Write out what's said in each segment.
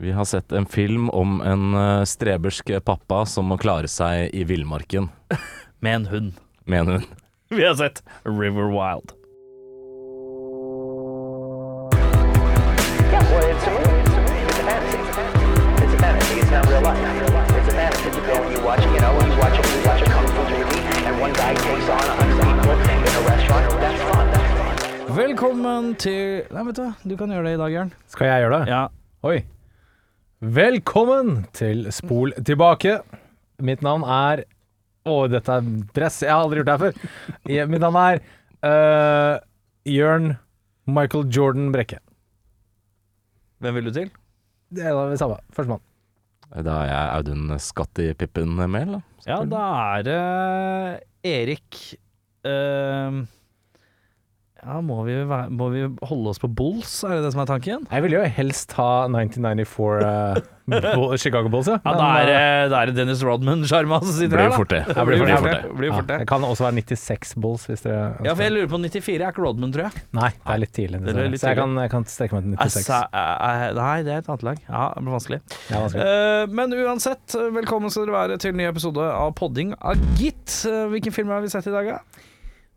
Vi har sett en film om en eh, strebersk pappa som må klare seg i villmarken Med en hund. med en hund. Vi har sett River Wild. Yeah, well, it's a movie. It's a movie. It's a fantasy. It's a fantasy. It's not real life. It's a fantasy. You go and you watch, you know, you watch a, you watch a kung fu movie, and one guy takes on a hundred people in a restaurant. That's fun. That's fun. Velkommen til Nei, vet du hva, du kan gjøre det i dag, Jørn. Skal jeg gjøre det? Ja. Oi. Velkommen til Spol tilbake. Mitt navn er Å, dette er dress. Jeg har aldri gjort det her før. Mitt navn er uh, Jørn Michael Jordan Brekke. Hvem vil du til? Det er det samme. Førstemann. Da er jeg Audun Skattipippen Mehl, da. Ja, da er det Erik ehm, Ja, må vi, må vi holde oss på Bulls, er det det som er tanken? Jeg ville jo helst ha 1994 uh, Bull- Chicago Bulls, ja. Ja, da er det, da er Dennis Rodman-sjarma som sitter her, da. fort det. Ja, blir Blir fort det. Blir fort ja, det. det kan også være 96 Bulls, hvis dere Ja, for jeg lurer på 94 er ikke Rodman, tror jeg. Nei, det er litt tidlig. Det er litt så jeg kan, jeg kan strekke meg til 96. Altså, eh, eh, nei, det er et annet lag. Ja, det blir vanskelig. Ja, vanskelig. Uh, men uansett, eh, velkommen skal dere være til en ny episode av Podding av Gitt. Uh, hvilken film har vi sett i dag, da?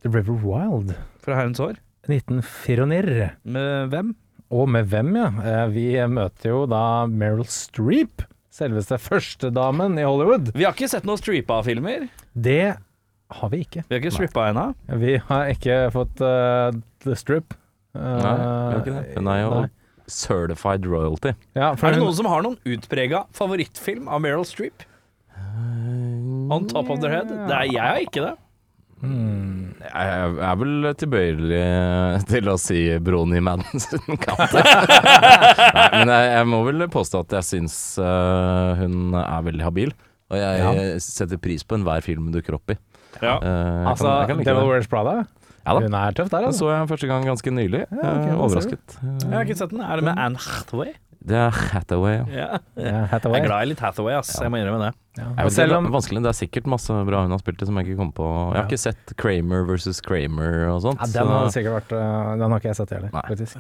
The River Wild. Fra Herrens år. 1994. Med hvem? Og med hvem, ja? Eh, Vi møter jo da Meryl Streep, selveste førstedamen i Hollywood. Vi har ikke sett noen Streepa-filmer. Det har vi ikke. Vi har ikke strippa ennå. Vi har ikke fått uh, The Strip. Uh, Nei, vi har ikke det. Hun er jo nei. certified royalty. Ja, for Er det hun- noen som har noen utprega favorittfilm av Meryl Streep? On top of their head? Det er, jeg har ikke det. Hmm. Jeg er vel tilbøyelig til å si Brony i Madison County. Nei, men jeg, jeg må vel påstå at jeg syns uh, hun er veldig habil. Og jeg setter pris på enhver film hun dukker opp i. Ja. Uh, Altså, kan- kan like Devil. Wears Prada. Ja da. Hun er tøff der, Den altså. så jeg første gang ganske nylig. Ja, okay, da overrasket. Jeg har ikke sett den. Er det med Anne Hathaway? Det er Hathaway, ja. Ja. Hathaway. Jeg er glad i litt Hathaway, ass. Jeg må innrømme det. Ja. Vet, Selv det er vanskelig. Det er sikkert masse bra hun har spilt i som jeg ikke kom på. Jeg har Ja. ikke sett Kramer versus Kramer og sånt. ja, Den har så sikkert vært eh, Den har ikke jeg sett heller, Nei. faktisk.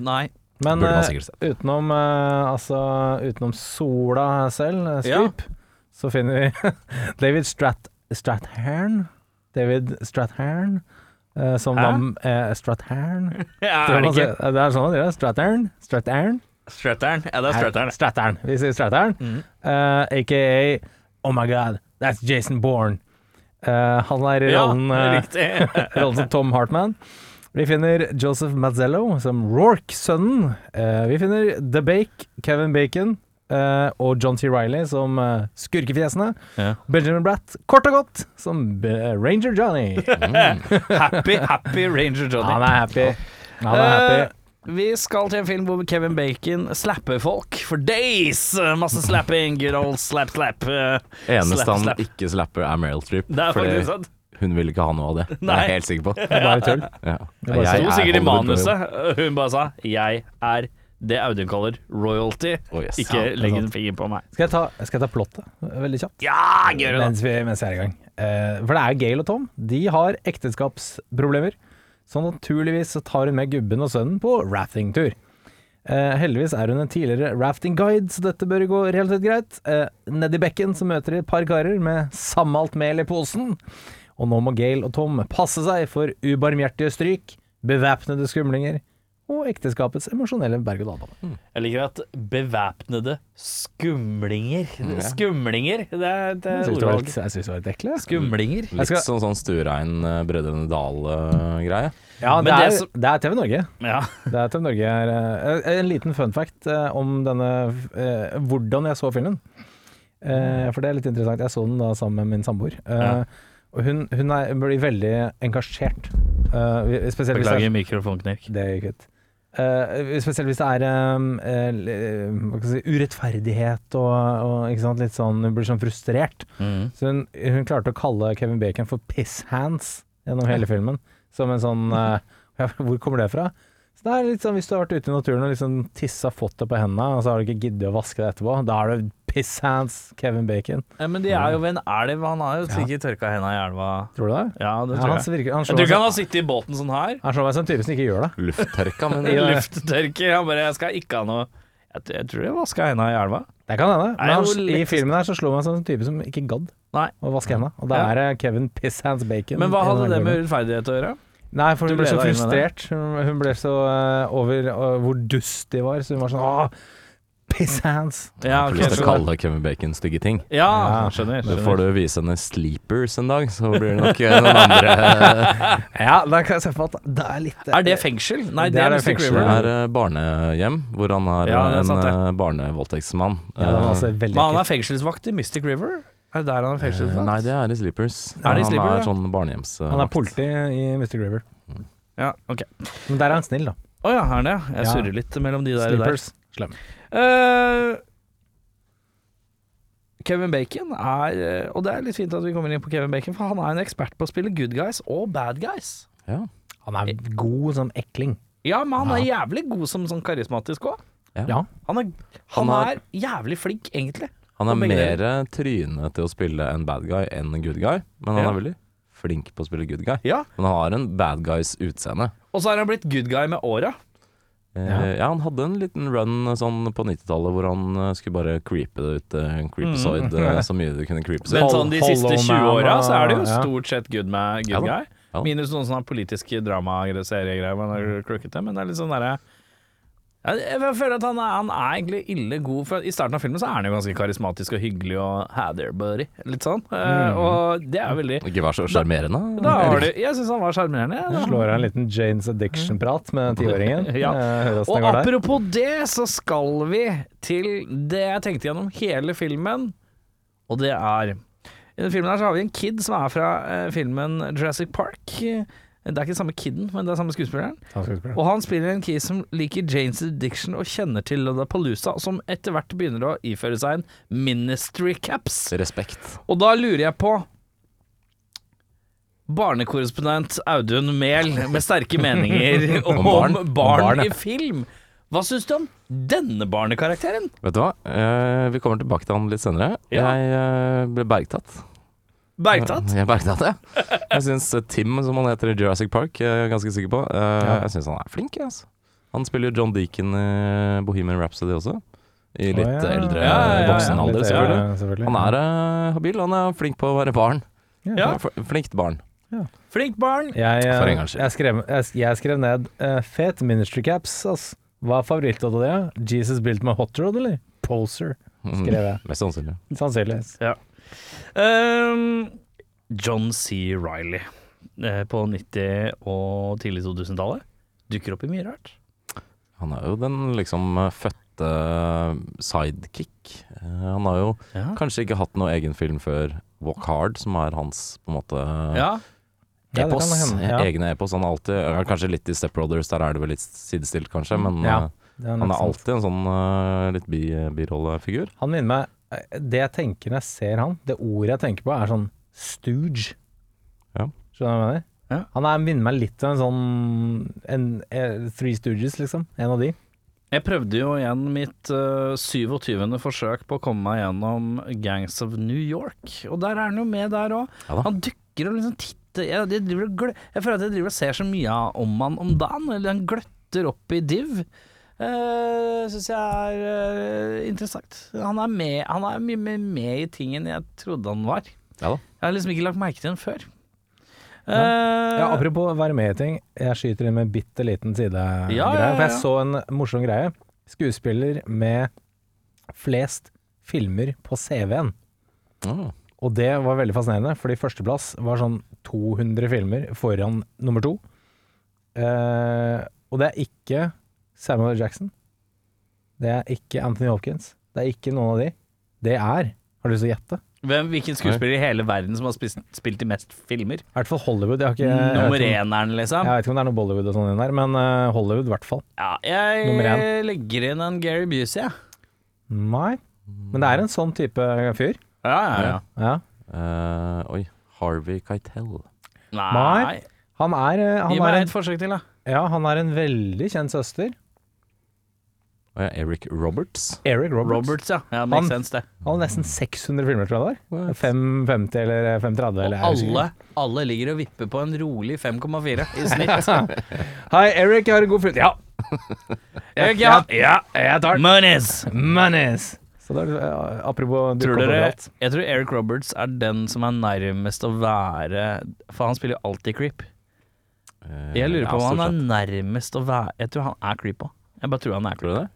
Nei. Men eh, utenom, eh, altså, utenom sola selv, Scoop, Ja. Så finner vi David Strat Strathern. David Strathern. eh, som Hæ? var eh, Strathern. Ja, er det ikke det er sånn man sier det. Strathern. Strathern. Strattern? Ja, det er Strattern. Strathern. Vi sier Strathern. mm. uh, AKA Oh my God, that's Jason Bourne. Uh, han er i rollen, ja, riktig. rollen som Tom Hartman. Vi finner Joseph Mazzello som Rorke-sønnen. Uh, vi finner The Bake, Kevin Bacon eh, og John T. Riley som eh, skurkefjesene. Ja. Benjamin Bratt, kort og godt, som eh, Ranger Johnny. Happy, happy Ranger Johnny. Han er happy. Han er happy. Vi skal til en film hvor Kevin Bacon slapper folk for days. Masse slapping. Good old slap, slap. Eh, Eneste slap, han slap. ikke slapper, er Meryl Streep. Det er fordi faktisk sant. hun vil ikke ha noe av det. Det er jeg helt sikker på. Det er bare tull. Ja. Det Sto er sikkert i manuset. Hun bare sa 'jeg er det Audun kaller royalty'. Oh, yes. Ikke Ja, legg en finger på meg. Skal jeg ta, skal jeg ta plottet veldig kjapt? Ja, gjør det, da. Mens vi, mens vi er i gang. Uh, for det er Gail og Tom. De har ekteskapsproblemer. Så naturligvis tar hun med gubben og sønnen på raftingtur. Eh, heldigvis er hun en tidligere raftingguide, så dette bør gå relativt greit. Eh, Nedi bekken så møter de et par karer med sammalt mel i posen. Og nå må Gail og Tom passe seg for ubarmhjertige stryk, bevæpnede skumlinger og ekteskapets emosjonelle berg-og-dal-bane. Jeg liker at bevæpnede skumlinger Skumlinger? Det er, det er syns ordvalg. jeg synes det var litt ekle. Skumlinger? Litt skal- sånn, sånn Sturein, eh, Brødrene Dal-greie. Ja, Men det det er, som- det er TV Norge. Ja. Det er TV Norge er, eh, En liten fun fact eh, om denne Hvordan jeg så filmen. Eh, for det er litt interessant. Jeg så den da sammen med min samboer. Eh, Ja. Og hun, hun er, blir veldig engasjert. Uh, Beklager mikrofonknirk. Det gikk ut. Eh, spesielt hvis det er um, jeg si, urettferdighet og, og sant, litt sånn Hun blir sånn frustrert. Mm. Så hun, hun klarte å kalle Kevin Bacon for piss hands gjennom hele filmen. Som en sånn uh, Hvor kommer det fra? Det er litt sånn Hvis du har vært ute i naturen og liksom tissa fått det på hendene, og så har du ikke giddet å vaske det etterpå, da er du piss hands Kevin Bacon. Ja, men de er jo ved en elv. Han har jo sikkert tørka hendene i elva. Tror du det? Ja, det Ja, tror han jeg. virker, han Jeg tror ikke han har sittet i båten sånn her. han slår meg som en type som ikke gjør det. Lufttørka, men Ja. Lufttørker. Han bare 'Jeg skal ikke ha noe Jeg, jeg tror jeg vaska hendene i elva. Det kan hende. Men han, litt... I filmen her så slår meg som en type som ikke gadd Nei. å vaske hendene. Og da er det Kevin Piss Hands Bacon. Men hva hadde det med rettferdighet å gjøre? Nei, for hun ble ble så frustrert. Hun, ble så uh, over uh, hvor dust de var, så hun var sånn Åh, piss hands! Ja, okay, ok, lyst til å skjønner. kalle Kevin Bacon stygge ting. Ja, Ja. skjønner. Da får du vise henne Sleepers en dag, så blir det nok eh, noen andre Ja, da kan jeg se for at det er litt Er det fengsel? Nei, Det det er er fengsel. Det er uh, barnehjem, hvor han er Ja, er en barnevoldtektsmann. Ja, Eh, altså han er fengselsvakt i Mystic River? Er det der han er eh, fengselsvakt? Nei, det er i Sleepers. Er det i han er sånn barnehjemsvakt. Han er politi i Mr. Graver. Mm. Ja, ok. Men der er han snill, da. Å ja, er han det? Jeg Ja. surrer litt mellom de der. Sleepers. Slem. der. Eh, Kevin Bacon er eh, Og det er litt fint at vi kommer inn på Kevin Bacon, for han er en ekspert på å spille good guys og bad guys. Ja. Han er god som ekling. Ja, men han er jævlig god som sånn karismatisk òg. Ja. Han, er, han Han er- er jævlig flink, egentlig. Han er mer tryne til å spille en bad guy enn en good guy, men han Ja. er veldig flink på å spille good guy. Ja. Men han har en bad guys utseende. Og så har han blitt good guy med åra. Eh, ja. han hadde en liten run sånn på 90-tallet hvor han eh, skulle bare creepe det ut, eh, creepazoid, eh, så mye det kunne creepes Men ut. sånn de siste 20 Man åra så er det jo stort sett good, med, good Ja guy. Ja. Minus noen sånne politiske crookete, men det er litt sånn derre ja, jeg føler at han er, han er egentlig ille god. For I starten av filmen så er han jo ganske karismatisk og hyggelig og there, buddy. Litt sånn. Eh, og det er veldig Ikke vær så sjarmerende. da har du, Jeg syns han var sjarmerende. Slår av en liten Janes Addiction-prat med den tiåringen. Ja. Eh, Og apropos det, så skal vi til det jeg tenkte gjennom hele filmen, og det er I denne filmen her så har vi en kid som er fra eh, filmen Jurassic Park. Det er ikke samme kiden, men det er samme skuespilleren. Og han spiller en key som liker Janes Addiction og kjenner til Lollapalooza, Palusa, som etter hvert begynner å iføre seg en ministry caps. Respekt. Og da lurer jeg på Barnekorrespondent Audun Mehl med sterke meninger om, barn. barn, Om barn, i film. Hva syns du om denne barnekarakteren? Vet du hva, Eh, vi kommer tilbake til han litt senere. Ja. Jeg eh, ble bergtatt. Bergtatt? Jeg bergtatt, ja. Jeg syns Tim, som han heter i Jurassic Park, jeg er ganske sikker på, eh, jeg syns han er flink. jeg, Altså. Han spiller John Deacon i Bohemian Rhapsody også. I litt oh, ja. eldre Ja, ja, ja, voksen ja. alder, selvfølgelig. ja, selvfølgelig. Han er uh, habil. Han er flink på å være barn. Ja. Flinkt barn. Flinkt barn. Jeg, eh, For en gangs skyld. jeg, skrev, jeg, jeg skrev ned uh, fet ministry caps. Ass. Hva er favorittlåta di? Ja? Jesus Built My Hot Rod, eller? Poser, Mm, skrev jeg. Mest sannsynlig. Sannsynligvis. Um, John C. Riley eh, på 90- og tidlig 2000-tallet dukker opp i mye rart. Han er jo den liksom fødte sidekick. Eh, Han har jo Ja. kanskje ikke hatt noe egen film før Walk Hard, som er hans på en måte ja. Epos. ja. Egne epos. Han er alltid Kanskje litt i Step Brothers, der er det vel litt sidestilt, kanskje, men eh, er han er alltid en sånn litt bi- birollefigur. Han minner meg Det jeg tenker når jeg ser han, det ordet jeg tenker på, er sånn stooge. Ja. Skjønner du hva jeg mener? Ja. Han er, minner meg litt om en sånn en, en, Three Stooges, liksom. En av de. Jeg prøvde jo igjen mitt uh, 27. forsøk på å komme meg gjennom Gangs of New York, og der er han jo med der òg. Ja han dukker og liksom titter jeg, jeg, driver og glø, jeg føler at jeg driver og ser så mye om han om dagen, eller han gløtter opp i div. Uh, Syns jeg er uh, interessant. Han er, med, han er mye mer med i ting enn jeg trodde han var. Ja da. Jeg har liksom ikke lagt merke til ham før. Ja. Eh, Ja, apropos være med i ting. Jeg skyter inn med en bitte liten sidegreie. Ja, ja. For jeg så en morsom greie. Skuespiller med flest filmer på CV-en. Ah, Og det var veldig fascinerende, fordi førsteplass var sånn 200 filmer foran nummer to. Uh, og det er ikke Samuel. Jackson. Det er ikke Anthony Hopkins. Det er ikke noen av de. Det er Har du lyst til å gjette? Hvem, hvilken skuespiller i hele verden som har spist, spilt i mest filmer? I hvert fall Hollywood. Jeg har ikke jeg Nummer er eneren, liksom? Jeg vet ikke om det er noe Bollywood og sånn inni der, men uh, Hollywood i hvert fall. Ja, jeg legger inn en Gary Busey, jeg. Nei. Men det er en sånn type fyr. Ja, ja, ja. Ja. Uh, oi, Harvey Keitel. Nei. Nei. Han er, han Gi meg er et forsøk til, da. ja, han er en veldig kjent søster. Ja, Eric Roberts. Eric Roberts. Roberts, ja. ja Han- sense, det. Han har nesten 600 filmer, tror jeg det var. 550 eller 530 Og eller alle, alle ligger og vipper på en rolig 5,4 i snitt. Hei, Eric, jeg har en god film. Ja. Eric, ja. ja, jeg tar den. Monies! Så da, eh, apropos Tror dere. Jeg tror Eric Roberts er den som er nærmest å være For han spiller jo alltid creep. Eh, Jeg lurer på ja, om han er nærmest å være Jeg tror han er creep òg. Jeg bare tror han er Tror du det?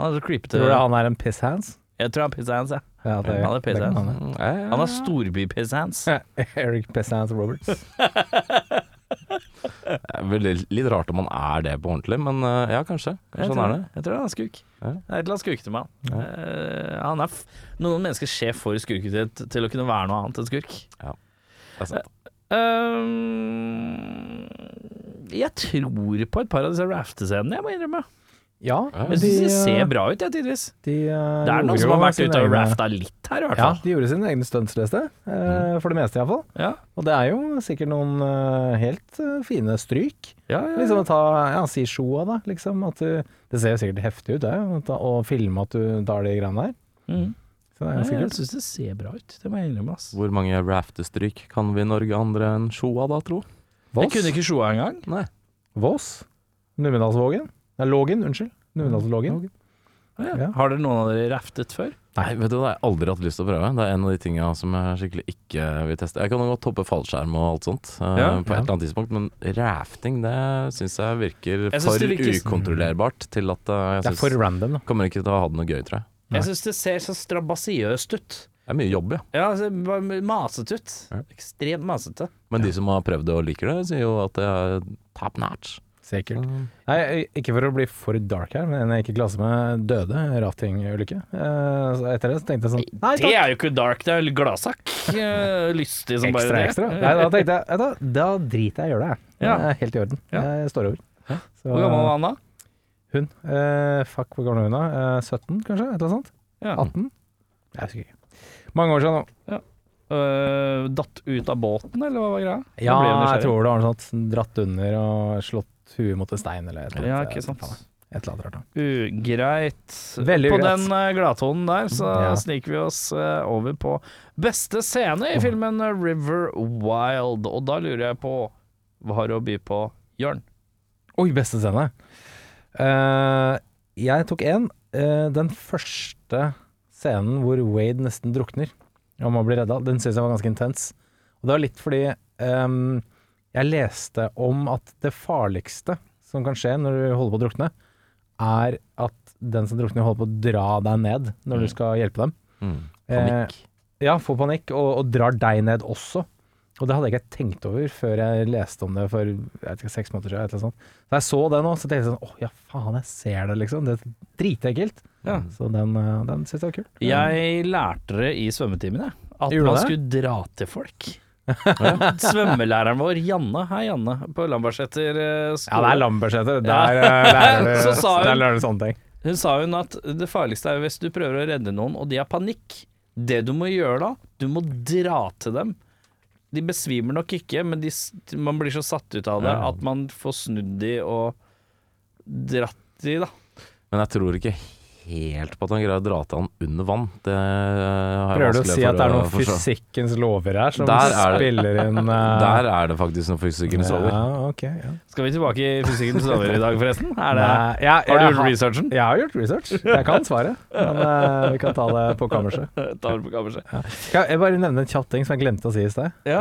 Han er så creepete. Tror du han er en pisshands? Jeg tror han er pisshands, ja. Ja, det, Han er pisshands. han, Mm, ja, ja, Han ja. er storby-pisshands. ja. Eric Pisshands Roberts. Det er veldig, litt rart om han er det på ordentlig, men uh, ja, kanskje. Kanskje han er det. jeg tror han er skurk. Ja. Det er et eller annet skurkete med han. Uh, han er f Noen mennesker ser for skurkethet til å kunne være noe annet enn skurk. Det er sant. Um, jeg tror på et par av disse raftescenene, jeg må innrømme. Ja, men Jeg de eh, ser bra ut, jeg, tidvis. de, uh, Det er noen som har vært ute og rafta litt her, i hvert Ja, de gjorde sine egne stunts, leste jeg. eh, For det meste, iallfall. Ja, Og det er jo sikkert noen uh, helt eh, fine stryk. ja, ja. Liksom å ta ja, si sjoa, da. Liksom at du Det ser jo sikkert heftig ut, det. Å filme at du tar de greiene der. Mm. Så det er ganske jeg kult. syns det ser bra ut. Det må jeg innrømme. ass. Hvor mange raftestryk kan vi i Norge andre enn sjoa, da, tro? Jeg kunne ikke sjoa engang. Voss. Numedalsvågen. Nei, Lågen. Unnskyld. Numedalslågen. Ja. Ja. Har dere noen av dere raftet før? Nei, vet du, det har jeg aldri hatt lyst til å prøve. Det er en av de tinga som jeg skikkelig ikke vil teste. Jeg kan godt hoppe fallskjerm og alt sånt uh, Ja. på et eller annet tidspunkt, men rafting det syns jeg virker Jeg for virker- ukontrollerbart til at uh, jeg Det er for random, da. kommer ikke til å ha det noe gøy, tror jeg. Jeg syns det ser så strabasiøst ut. Det er mye jobb, ja. Ja, altså, masete ut. Ja. Ekstremt masete. Men de som har prøvd det og liker det, sier jo at det er top notch. Sikkert. Nei, ikke for å bli for dark her, men en jeg gikk i klasse med døde i raftingulykke. Eh, etter det så tenkte jeg sånn Nei, Det er jo ikke dark, det er gladsak. Eh, Lystig som bare det. ekstra. Nei, da tenkte jeg da, da driter jeg i å gjøre det. jeg. Det er helt i orden. Ja. Jeg står over. Så, Hvor gammel var han da? Hun. Eh, fuck, hvor gammel er hun da? Eh, 17, kanskje? Et eller annet sånt? Ja. 18? Jeg husker ikke. Mange år siden nå. Øh, datt ut av båten, eller hva var greia? Ja, jeg tror det var noe sånt. Dratt under og slått huet mot en stein eller et eller Ja, ikke sant. Et eller annet rart. Ugreit. Veldig på ugreit. den uh, gladtonen der så Ja. sniker vi oss eh, over på beste scene i filmen eh, River Wild. Og da lurer jeg på Hva har du å by på, Jørn? Oi, beste scene. Uh, jeg tok én. den første scenen hvor Wade nesten drukner og må bli redda, den syns jeg var ganske intens. Og det var litt fordi ehm, jeg leste om at det farligste som kan skje når du holder på å drukne, er at den som drukner, holder på å dra deg ned når du skal hjelpe dem. Mm. Eh, Ja, får panikk, og, og drar deg ned også. Og det hadde jeg ikke tenkt over før jeg leste om det for ikke, seks måneder siden. eller sånt. Da jeg så det nå, så tenkte jeg sånn Å ja, faen, jeg ser det, liksom. Det er dritekkelt. Ja. Så den, eh, den syns jeg var kul. Jeg lærte det i svømmetimen, jeg. At man skulle dra til folk. Svømmelæreren vår, Janne, hei Janne, på Lambertseter skole. Ja, det er Lambertseter. Der eh, lærer du, Så hun- der lærer du sånne ting. Hun sa hun at det farligste er hvis du prøver å redde noen, og de har panikk. Det du må gjøre da, du må dra til dem. De besvimer nok ikke, men de, man blir så satt ut av det Ja. at man får snudd de og dratt de, da. Men jeg tror ikke helt på at han greier å dra til han under vann. Det har Prøver du å si at det er noen fysikkens lover her som Der er det- spiller inn uh... Der er det faktisk noen fysikkens lover. Ja, okay, Ja. Skal vi tilbake i fysikkens lover i dag, forresten? Er det, ja, har du gjort gjort researchen? Jeg har gjort research. Jeg kan svaret, men uh, vi kan ta det på kammerset. Ta det på kammerset. Skal jeg bare nevne en kjapp ting som jeg glemte å si i sted? Ja.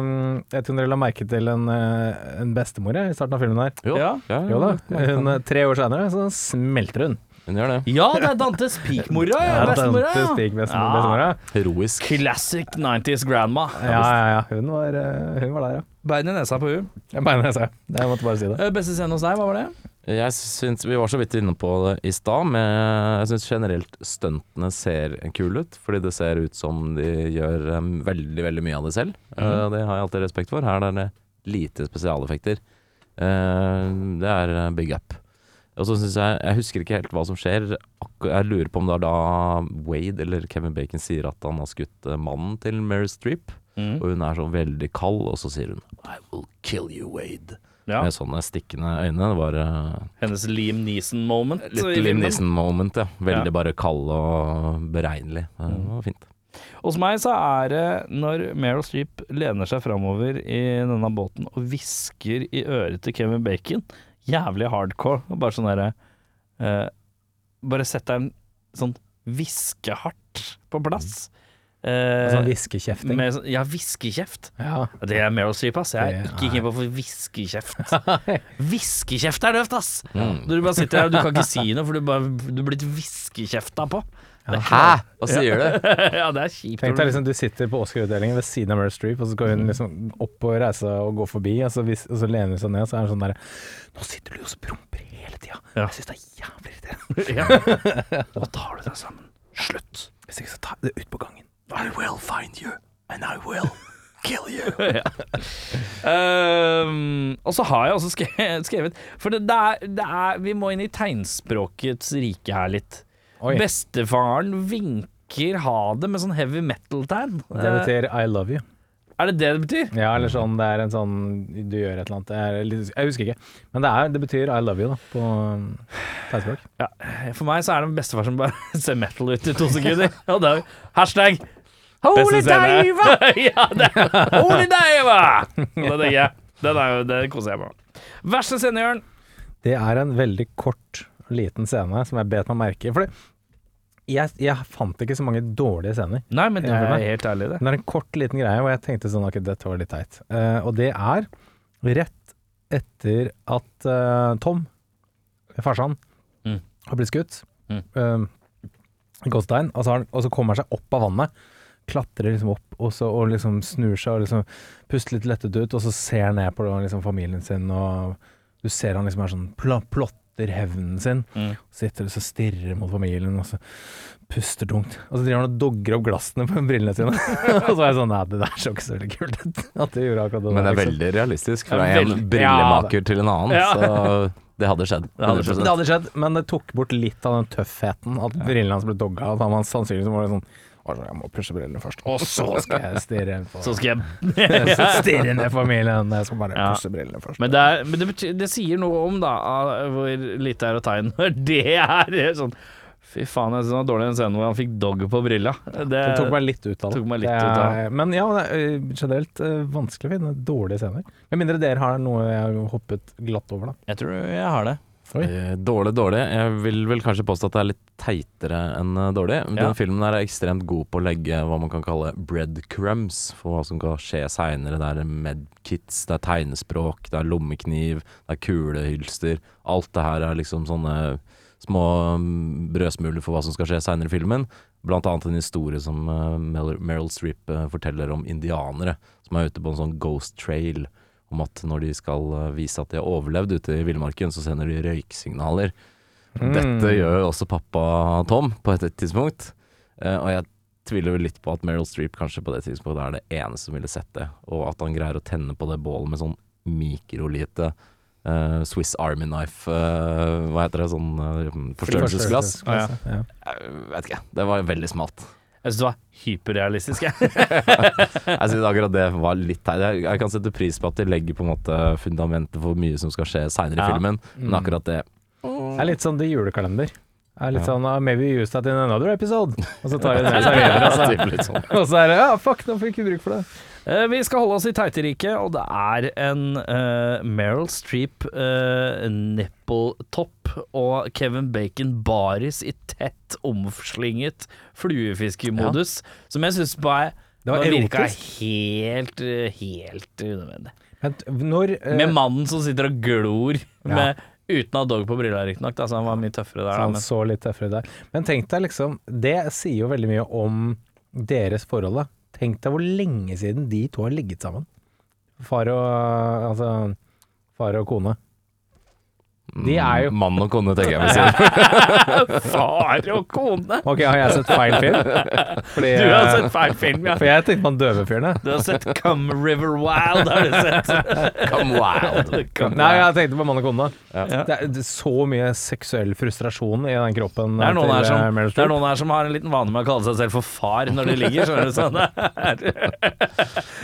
Um, jeg tror dere la merke til en, eh, en bestemor i starten av filmen her. Jo, Ja. ja, Jo da, hun, Tre år senere så smelter hun. Hun gjør det. Ja, det er Dantes peak-mora, ja. Bestemora. Dante Ja. Ja. Heroisk. Classic 90s grandma. Ja, ja, ja. Hun var, eh, hun var der, ja. Bein i nesa på hun. Jeg mener det, jeg. Jeg måtte bare si det. Eh, Beste scene hos deg, hva var det? Jeg syns Vi var så vidt inne på det i stad, men jeg syns generelt stuntene ser kule ut. Fordi det ser ut som de gjør em, veldig, veldig mye av det selv. Eh, det har jeg alltid respekt for. Her er det lite spesialeffekter. Eh, det er eh, big up. Og så syns jeg Jeg husker ikke helt hva som skjer. Jeg lurer på om det er da Wade eller Kevin Bacon sier at han har skutt eh, mannen til Meryl Streep. Mm. Og hun er så veldig kald, og så sier hun I will kill you, Wade. Ja. Med sånne stikkende øyne. Det var eh, Hennes Liam Neeson-moment. Litt Liam. Neeson-moment, ja. Veldig Ja. bare kald og beregnelig. Det var fint. Hos meg så er det når Meryl Streep lener seg framover i denne båten og hvisker i øret til Kevin Bacon, jævlig hardcore. og Bare sånn derre uh, Bare sett deg en sånn hviskehardt på plass. Uh, Sånn hviskekjefting. med sånn- ja, hviskekjeft. Ja. Det er Meryl Streep, ass. Jeg er ikke keen på å få hviskekjeft. Hviskekjeft er døvt, ass! Mm. du bare sitter her og du kan ikke si noe, for du, bare, du blir hviskekjefta på. Hæ? Hva sier du? ja, det er kjipt. Tenk deg liksom du sitter på Oscar-utdelingen ved siden av Meryl Streep, og så går hun liksom opp og reise og gå forbi, og så, vis, og så lener hun seg ned, og så er hun sånn derre Nå sitter du og så promper hele tida. Ja. Jeg syns det er jævlig irriterende. ja. Nå tar du deg sammen. Slutt. Hvis ikke så tar jeg det ut på gangen. I will find you, and I will kill you. um, og så har jeg også skrevet For det, det, er, det er Vi må inn i tegnspråkets rike her litt. Oi. Bestefaren vinker ha det med sånn heavy metal-tegn. Det betyr I love you. er det det det betyr? Ja, eller sånn det er en sånn Du gjør et eller annet. Det er jeg husker ikke. Men det, er, det betyr I love you, da, på um, tegnspråk. Ja, for meg så er det en bestefar som bare ser metal ut i to sekunder. Og er hashtag Holy diva! ja, det er Holy diva! Det digger jeg. Den er jo, det koser jeg meg med. Verste scene, Jørn? Det er en veldig kort, liten scene som jeg bet meg merke i. For jeg, jeg fant ikke så mange dårlige scener. Nei, men det er er helt ærlig, det. Det er en kort, liten greie, og jeg tenkte sånn ok, dette var litt teit. Uh, og det er rett etter at uh, Tom, farsan, Mm. har blitt skutt. Mm. Uh, Godstein. Og, så han- og så kommer han seg opp av vannet. Klatrer liksom opp og, så, og liksom snur seg og liksom puster litt lettet ut, og så ser han ned på liksom familien sin, og du ser han liksom er sånn pl plotter hevnen sin. Mm. Sitter og stirrer mot familien, og så puster tungt. Og så driver han og dogger opp glassene på brillene sine. og så er jeg sånn Nei, det der så ikke så veldig kult ut. At du gjorde akkurat det Men det der, er liksom. veldig realistisk fra en veldig- brillemaker til en annen, Ja. så det hadde skjedd. Det hadde skjedd. Det hadde skjedd, men det tok bort litt av den tøffheten. At brillene hans ble dogga. Og han var sannsynligvis var det sånn «Å, Jeg må pushe brillene først, og så skal jeg stirre på Så skal jeg Stirre ned familien. Jeg skal bare Ja. pushe brillene først. Men det, er, men det, betyr, det sier noe om da av hvor lite er å ta inn når det er sånn Fy faen, jeg synes det var dårlig den scenen hvor han fikk dog på brilla. Det, det tok meg litt ut av det. meg litt det ut av er, men ja, det er øh, generelt øh, vanskelig å finne dårlige scener. Med mindre dere har noe jeg har hoppet glatt over, da. Jeg tror jeg har det. Oi. Eh, Dårlig, dårlig. Jeg vil vel kanskje påstå at det er litt teitere enn eh, dårlig. Ja. Denne filmen er ekstremt god på å legge hva man kan kalle breadcrumbs for hva som kan skje seinere. Det er medkits, det er tegnespråk, det er lommekniv, det er kulehylster. Alt det her er liksom sånne små mm, brødsmuler for hva som skal skje seinere i filmen. Blant annet en historie som eh, Meryl Streep forteller om indianere som er ute på en sånn ghost trail. Om at når de skal eh, vise at de har overlevd ute i villmarken, så sender de røyksignaler. Mm. Dette gjør jo også pappa Tom på et tidspunkt. Eh, og jeg tviler vel litt på at Meryl Streep kanskje på det tidspunktet er det eneste som ville sett det. Og at han greier å tenne på det bålet med sånn mikrolite uh, Swiss Army Knife uh, Hva heter det? Sånn uh, forstørrelsesglass? Ja. Ja. Jeg vet ikke. Det var veldig smalt. Jeg syns det var hyperrealistisk, jeg. Jeg synes akkurat det var litt teit. Jeg, jeg kan sette pris på at de legger på en måte fundamentet for mye som skal skje seinere i Ja. filmen, men akkurat det Det er litt sånn det julekalender. Det er litt Ja. sånn uh, Maybe we use that in another episode. Og så tar vi det med seg videre. Og så, og er det Ja, fuck, nå fikk vi bruk for det. Eh, Vi skal holde oss i teiteriket, og det er en uh, Meryl Streep uh, nippletopp og Kevin Bacon baris i tett omslynget fluefiskemodus, som jeg syns bare Det bare virka helt, eh, helt unødvendig. Men når uh, Med mannen som sitter og glor, Ja. med, uten å ha dog på brilla, riktignok, så han var mye tøffere der. Så han men, så litt tøffere der. Men tenk deg liksom Det sier jo veldig mye om deres forhold, da. Tenk deg hvor lenge siden de to har ligget sammen. Far og Altså Far og kone. De er jo Mann og kone, tenker jeg vi sier. Far og kone! Ok, har jeg sett feil film? Fordi, Du har sett feil film, ja. For jeg tenkte på han døve fyren. Du har sett Come River Wild, har du sett? Come wild. Come Nei, jeg tenkte på mann og kone. Ja. Det er det er så mye seksuell frustrasjon i den kroppen Det er, til som, eh, det er noen her som har en liten vane med å kalle seg selv for far når de ligger, skjønner du. Sånn.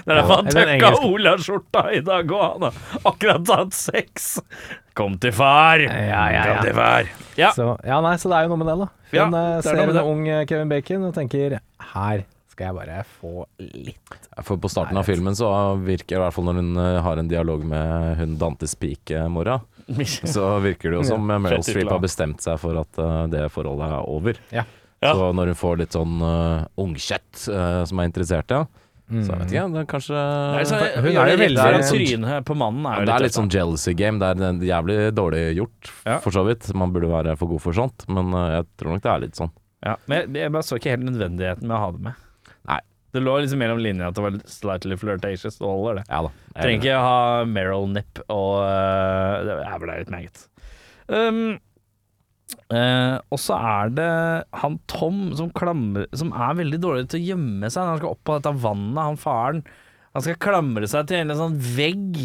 Det er derfor han tøkka Ola-skjorta i dag, og han har akkurat tatt sex. Kom til far! Ja, ja, ja. Kom til far. Ja. Så, ja, nei, så det er jo noe med det, da. Ja, Hun eh, det er ser en ung eh, Kevin Bacon og tenker her skal jeg bare få litt For på starten av filmen så virker det i hvert fall når hun eh, har en dialog med hun Dantes pike-mora, så virker det jo som ja. Meryl Streep har bestemt seg for at uh, det forholdet er over. Ja. Ja. Så når hun får litt sånn uh, ungkjøtt uh, som er interessert i henne, så jeg vet ikke, det er kanskje Nei, så, Hun er jo det veldig- rett sånn- trynet på mannen er jo det er litt sånn jealousy game. Det er jævlig dårlig gjort, Ja. for så vidt. Man burde være for god for sånt, men eh, jeg tror nok det er litt sånn. Ja, men jeg, jeg bare så ikke helt nødvendigheten med å ha det med. Nei. Det lå liksom mellom linjene at det var slightly flirtatious. Det holder, det. Ja da. er Trenger ikke ikke ha Meryl Nipp og uh, Det er vel litt meget. Um, eh, og så er det han Tom som klamrer Som er veldig dårlig til å gjemme seg når han skal opp på dette vannet, han faren. Han skal klamre seg til en sånn vegg.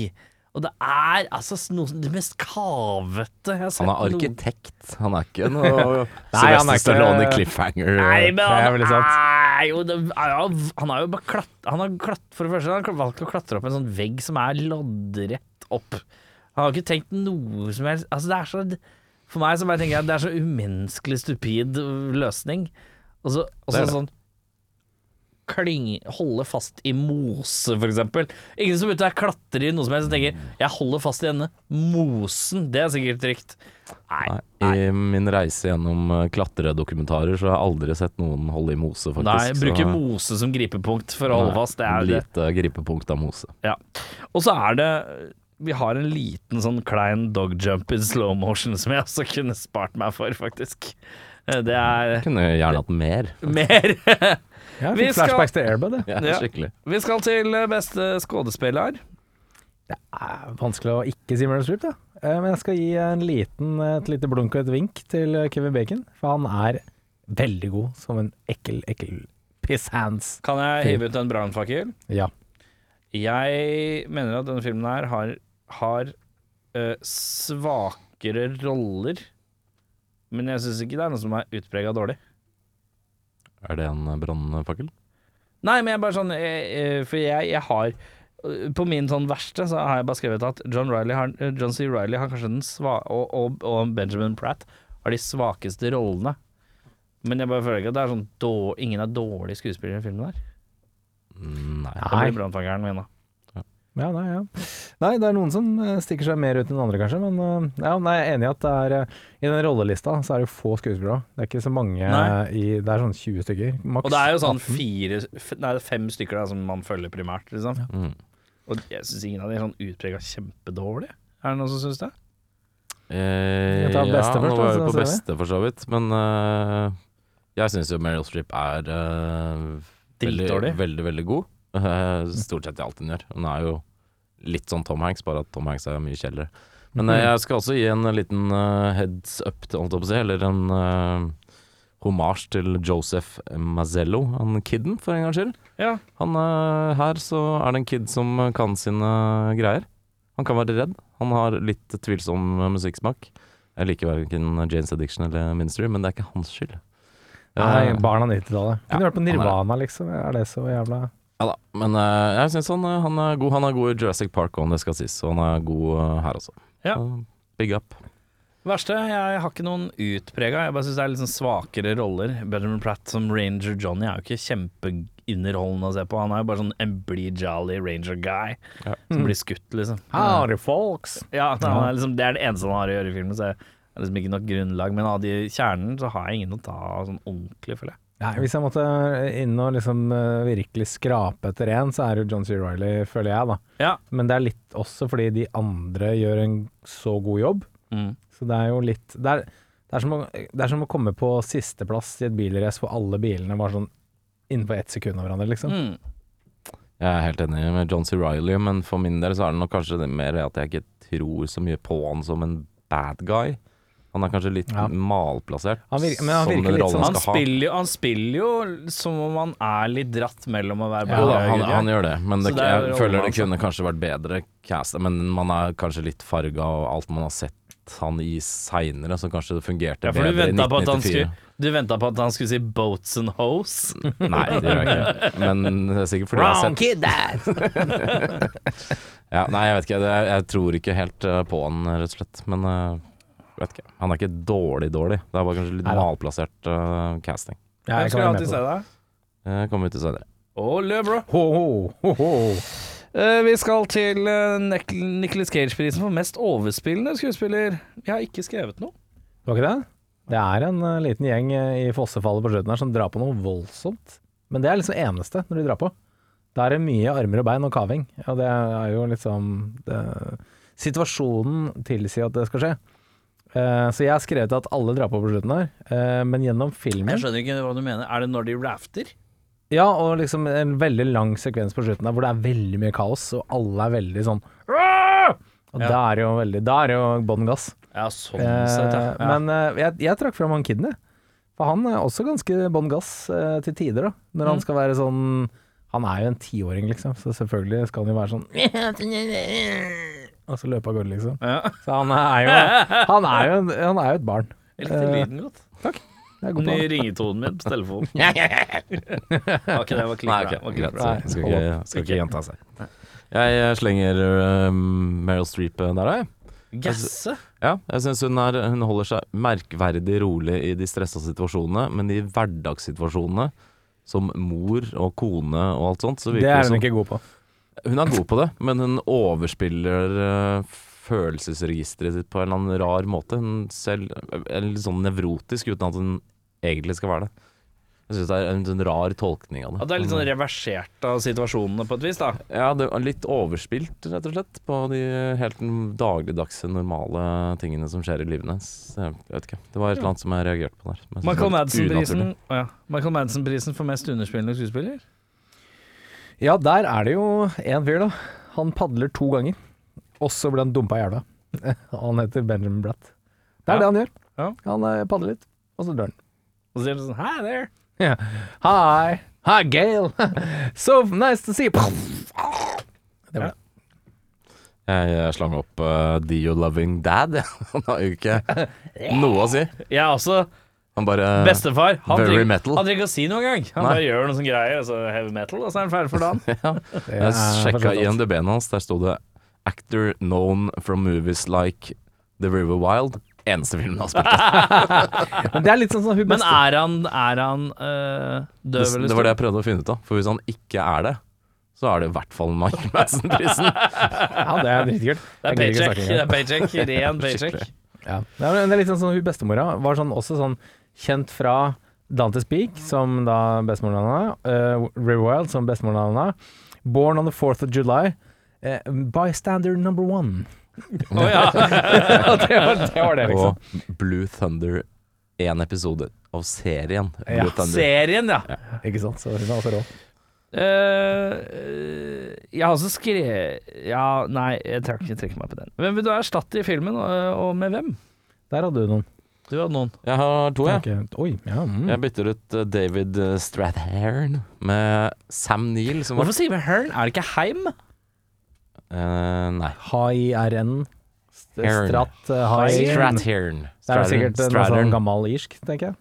Og det er altså noe det mest kavete jeg har sett. Han er noen- arkitekt, han er ikke noe han er Sylvester Stallone Cliffhanger. Nei, men han er jo det, Han har jo bare klatt, Han har klatt, For det første han har valgt å klatre opp en sånn vegg som er loddrett opp. Han har ikke tenkt noe som helst Altså, det er så For meg så bare tenker jeg det er så umenneskelig stupid løsning. Og så, Det det. sånn Kling, holde fast i mose, for eksempel. Ingen som ute å klatrer i noe som helst og tenker 'jeg holder fast i denne mosen'. Det er sikkert trygt. Nei. Nei, I min reise gjennom eh, klatredokumentarer så har jeg aldri sett noen holde i mose, faktisk. Nei, bruke så- mose som gripepunkt for å holde fast. Det er det. Lite gripepunkt av mose. Ja. Og så er det Vi har en liten sånn klein dog jump in slow motion som jeg også kunne spart meg for, faktisk. Eh, Det er Kunne gjerne hatt mer. mer. Ja, Vi fikk skal- flashbacks til Airbud. Ja, Ja. Vi skal til eh, beste skuespiller. Det er vanskelig å ikke si Meryl Streep, da. Eh, Men jeg skal gi en liten, et lite blunk og et vink til Kevin Bacon, for han er veldig god som en ekkel, ekkel pisshands. Kan jeg hive ut en brannfakkel? Ja. Jeg mener at denne filmen her har, har uh, svakere roller. Men jeg syns ikke det er noe som er utprega dårlig. Er det en brannfakkel? Nei, men jeg bare sånn jeg, eh, For jeg, jeg har eh, På min sånn verste så har jeg bare skrevet at John, Riley har, eh, John C. Riley har kanskje den sva og, og, og Benjamin Pratt har de svakeste rollene. Men jeg bare føler ikke at det er sånn dår, ingen er dårlige skuespillere i filmen. Mm, Nei. Det blir brannfangeren min, da. Ja, nei, ja. Nei, det er noen som eh, stikker seg mer ut enn andre, kanskje. Men eh, ja, nei, jeg er enig i at det er eh, I den rollelista så er det jo få skuespillere. Det er ikke så mange i Det er sånn 20 stykker. Maks Og det er jo sånn 18. fire Nei, fem stykker da som man følger primært, liksom. Mm. Og jeg syns ingen av de er sånn utprega kjempedårlige. Er det noen som syns det? Eh, Jeg tar beste ja, først, nå var vi på beste for så vidt, men uh, jeg syns jo Meryl Streep er uh, veldig, veldig, veldig god. Eh, stort sett i alt hun gjør. Hun er jo litt sånn Tom Hanks, bare at Tom Hanks er mye kjeldere. Men eh, jeg skal også gi en liten eh, heads up, til, å si, eller en uh, homasj til Joseph Mazzello, han kiden, for en gangs skyld. Ja. Han, uh, her så er det en kid som kan sine greier. Han kan være redd. Han har litt tvilsom musikksmak. Jeg liker verken Janes Addiction eller Ministry, men det er ikke hans skyld. Nei, barn av 90-tallet. Kunne Ja, hørt på. Nirvana, liksom. Er det så jævla ja da, men uh, jeg syns han, eh, han er god. Han er god i Jurassic Park, om det skal sies, og han er god uh, her også. Ja. Uh, big up. Verste, jeg har ikke noen utprega. Jeg bare syns det er litt sånn svakere roller. Benjamin Pratt som Ranger Johnny er jo ikke kjempeunderholdende å se på. Han er jo bare sånn en blid jolly ranger guy Ja. som blir skutt, liksom. Howdy, folks! Ja, han er liksom, Det er det eneste han har å gjøre i filmen, så det er liksom ikke nok grunnlag. Men av de kjernen så har jeg ingen å ta av sånn ordentlig, føler jeg. Nei, hvis jeg måtte inn og liksom eh, virkelig skrape etter en, så er det jo John C. Reilly, føler jeg, da. Ja. Men det er litt også fordi de andre gjør en så god jobb. Mm. Så det er jo litt Det er, det er, som, å, det er som å komme på sisteplass i et bilrace hvor alle bilene var sånn innenfor ett sekund av hverandre, liksom. Mm. Jeg er helt enig med John C. Reilly, men for min del så er det nok kanskje det mer at jeg ikke tror så mye på han som en bad guy. Han er kanskje litt Ja. malplassert. Han virker- men han virker litt sånn- Han spiller, jo, han spiller jo som om han er litt dratt mellom å være bare da, han, han gjør det, men det, det jeg rollen føler det kunne kanskje vært bedre cast. Men man er kanskje litt farga av alt man har sett han i seinere, så kanskje det fungerte Ja, for bedre i venta på at han 1994. Du ventet på at han skulle si boats and hoes. Nei, det gjør jeg ikke. Men det er sikkert fordi jeg har sett kid, dad! ja, Nei, jeg vet ikke. Jeg, jeg tror ikke helt eh, på han, rett og slett. Men eh, vet ikke. Han er ikke dårlig dårlig. Det er bare kanskje litt Neida. malplassert uh, casting. Ja, jeg skal alltid se deg? Jeg kommer ut til senere. Lø, bro. Ho, ho, ho, ho. Eh, vi skal til uh, Nicholas Cage-prisen for mest overspillende skuespiller. Jeg har ikke skrevet noe. Var ikke det? Det er en uh, liten gjeng eh, i fossefallet på slutten her som drar på noe voldsomt. Men det er liksom eneste når de drar på. Da er det mye armer og bein og kaving. Og det er jo liksom det, Situasjonen tilsier at det skal skje. Eh, så jeg har skrevet at alle drar på på slutten her, uh, men gjennom filmen Jeg skjønner ikke hva du mener. Er det når de rafter? Ja, og liksom en veldig lang sekvens på slutten der hvor det er veldig mye kaos, og alle er veldig sånn Og Ja. da er det jo veldig Da er det jo bånn gass. Ja, sånn Eh, sett, ja. ja. Men jeg, jeg trakk fram han kiden, jeg. For han er også ganske bånn gass til tider, da. Når han Mm. skal være sånn Han er jo en tiåring, liksom, så selvfølgelig skal han jo være sånn Og så løpe av gårde, liksom. ja. Så han er jo Han er jo, en- han er jo et barn. Jeg likte Eh, lyden godt. God Ny ringetonen min på telefonen. Var det, var Nei, klippet. ok, Var greit. Skal ikke, skal ikke gjenta seg. Jeg eh, slenger um, Meryl Streep der, da. jeg. Gasse? Ja, jeg syns hun, hun holder seg merkverdig rolig i de stressa situasjonene, men i hverdagssituasjonene, som mor og kone og alt sånt, så Det er hun som ikke god på. Hun er god på det, men hun overspiller eh, følelsesregisteret sitt på en eller annen rar måte. Hun selv er litt sånn nevrotisk uten at hun egentlig skal være det. Jeg synes det er en sånn rar tolkning av det. At det er litt sånn reversert av situasjonene på et vis, da. Ja, det er litt overspilt, rett og slett, på de helt dagligdagse, normale tingene som skjer i livene hennes. Jeg vet ikke. Det var et eller annet som jeg reagerte på der. Michael Madsen-prisen oh, ja. Michael for mest underspillende skuespiller? Ja, der er det jo en fyr, da. Han padler to ganger, og så ble han dumpa i elva. Han heter Benjamin Bratt. Det er Ja. det han gjør. Ja. Han eh, padler litt, og så dør han. Og så sier han sånn Hi there. Ja. Hi. Hi, Gail. so nice to see you. Det var det. Jeg eh, slang opp uh, Dio Loving Dad. Han har jo ikke noe å si. Jeg også Han bare bestefar. Han very trenger, metal. han trenger ikke å si noe engang. Han Nei. bare gjør noe sånn greier, og så heavy metal, og så er han ferdig for dagen. ja. Jeg sjekka. IMDb-en hans, der sto det 'Actor known from movies like The River Wild'. Eneste filmen han har spilt. Men det er litt sånn som hun Men er han, er han øh, døv Det, eller det var det jeg prøvde å finne ut av. For hvis han ikke er det, så er det i hvert fall Michael Madsen-prisen. Ja, det er dritkult. Det er paycheck. Det er paycheck. Ren paycheck. Ja. Det er, det er litt sånn som hun bestemora var sånn, også sånn kjent fra Dante's Peak, som da bestemoren uh, River Wild, som bestemoren hennes. Born on the 4th of July. Uh, bystander number one. Å ja. Det, var, det var det, liksom. Og Blue Thunder, én episode av serien. Ja, Thunder. Serien, ja. Ikke sant? Så hun er også rå. Eh, øh, jeg har også skrevet Ja, nei, jeg trekker, jeg trekker meg på den. Hvem vil du erstatte i filmen, og, og med hvem? Der hadde du noen. Du hadde noen. Jeg har to, jeg. Oi, ja. Mm. Jeg bytter ut eh, David eh, Strathairn med Sam Neill, som var Hvorfor sier vi Hearn? Er det ikke Heim? Eh, Nei. HIRN. St- Hearn. Stratt uh, HIRN. Strathairn. Det er sikkert noe sånn gammel irsk, tenker jeg.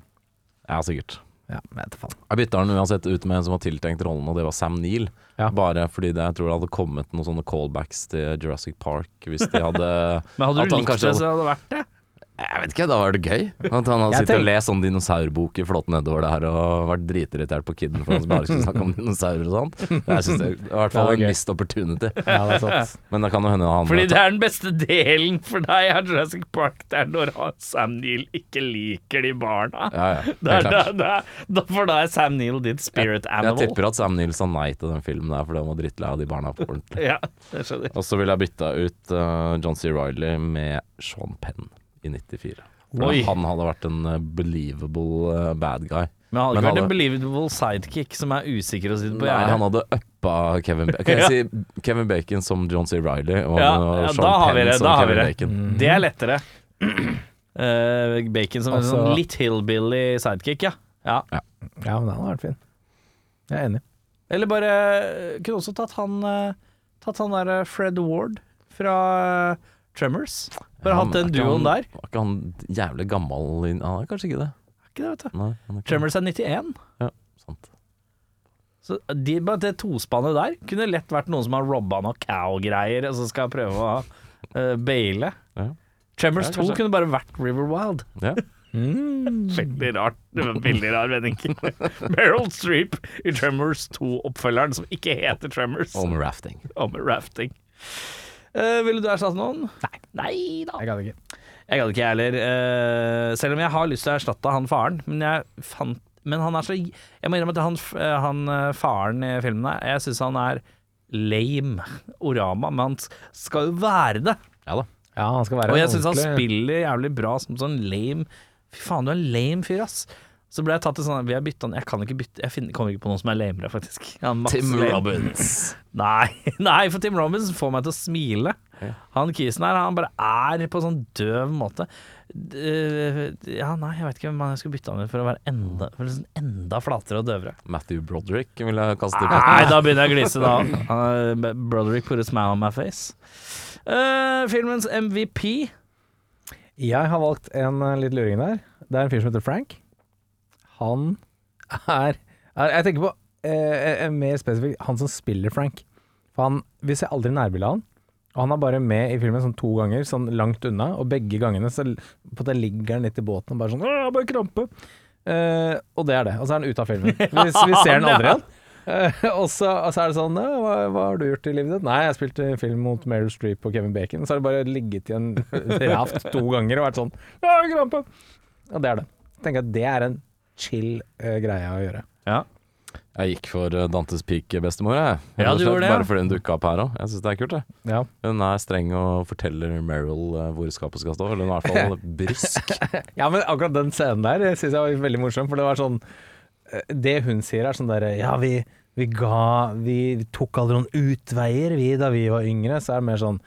Ja, sikkert. Ja, vet faen. Jeg bytta den uansett ut med en som var tiltenkt rollen, og det var Sam Neill. Ja. Bare fordi det, jeg tror det hadde kommet noen sånne callbacks til Jurassic Park hvis de hadde Men hadde du likt det, så hadde det vært det. Jeg vet ikke, da var det gøy. At han hadde sittet tenk- og lest sånn dinosaurbok i flått nedover det her og vært dritirritert på kiden for at han bare skulle snakke om dinosaurer og sånn. Jeg synes det er i hvert fall en missed opportunity. Ja, det er sant. Men det kan jo hende han Fordi det er den beste delen for deg av Jurassic Park. Det er når Sam Neill ikke liker de barna. Ja, ja. Da, klart. da, da, for da er Sam Neill ditt spirit Jeg animal. tipper at Sam Neill sa nei til den filmen der fordi han var drittlei av de barna på ordentlig. Ja, det skjønner. Og så ville jeg bytta ut uh, John C. Reilly med Sean Penn i 94. Oi. han hadde vært en uh, believable uh, bad guy. Men han hadde ikke vært hadde- en believable sidekick som er usikker å sitte på gjerdet. han hadde uppa Kevin Bacon. Kan jeg si Kevin Bacon som John C. Reilly og Ja, ja, Sean har Penn det, som da har vi Kevin det. Bacon? Det er lettere. Uh, bacon som en Altså- sånn litt hillbilly sidekick, ja. ja. Ja, men han hadde vært fin. Jeg er enig. Eller bare Kunne også tatt han eh, Tatt han der eh, Fred Ward fra eh, Tremors. Bare hatt den er duoen der. Var ikke han jævlig gammel i- Han er kanskje ikke det? Ikke det, vet du. Nei, er ikke Tremors er 91. Ja, sant. Så de, bare det tospannet der kunne lett vært noen som har robba noe cow-greier, og så skal prøve å uh, baile. Ja. Tremors Ja, 2 kunne bare vært River Wild. Ja. Veldig rart. Det var en veldig rar vending. Meryl Streep i Tremors 2-oppfølgeren, som ikke heter Tremors, Om rafting. Om rafting. Eh, ville du erstatte noen? Nei. Nei da. Jeg gadd ikke. Jeg gadd ikke, jeg heller. Uh, selv om jeg har lyst til å erstatte han faren. Men jeg fant Men han er så Jeg må innrømme at han, eh, han faren i filmen her, jeg syns han er lame. Orama. Men han skal jo være det. Ja da. Ja, han skal være Og jeg syns han spiller jævlig bra som sånn lame Fy faen, du er en lame fyr, ass. Så ble jeg tatt til sånn Vi har bytta Jeg kan ikke bytte Jeg finner, kommer ikke på noen som er lamere, faktisk. Ja, Tim lame. Robbins. Nei, nei, for Tim Robbins får meg til å smile. Ja. Han kisen her, han bare er på sånn døv måte. D- Ja, nei, jeg vet ikke hvem jeg skulle bytte med for å være enda, for liksom enda flatere og døvere. Matthew Broderick vil jeg kaste i Nei, da begynner jeg å glise, da. Uh, Broderick put a smile on my face. Uh, filmens MVP Jeg har valgt en eh, litt luring der. Det er en fyr som heter Frank. Han er, er Jeg tenker på eh, eh, mer spesifikt han som spiller Frank. For han, Vi ser aldri nærbilde av han. Og han er bare med i filmen sånn to ganger, sånn langt unna. Og begge gangene så på det ligger han litt i båten og bare sånn jeg har bare krampe'. Eh, og det er det. Og så er han ute av filmen. Vi, vi ser han aldri igjen. Eh, og, så, og så er det sånn hva, 'Hva har du gjort i livet ditt?' 'Nei, jeg spilte film mot Meryl Streep og Kevin Bacon.' Så har det bare ligget i en raft to ganger og vært sånn 'Ja, jeg har krampe'. Og det er det. Jeg tenker at det er en chill uh, greie å gjøre. Ja. Jeg gikk for eh, Dantes Peak-bestemor, jeg. Ja, du gjorde det, ja. Bare fordi hun dukka opp her òg. Jeg syns det er kult, jeg. Ja. Hun er streng og forteller Meryl eh, hvor skapet skal stå. Eller hun er i hvert fall brysk. ja, men akkurat den scenen der syns jeg var veldig morsom, for det var sånn Det hun sier er sånn derre Ja, vi, vi ga Vi tok aldri noen utveier, vi, da vi var yngre. Så er det mer sånn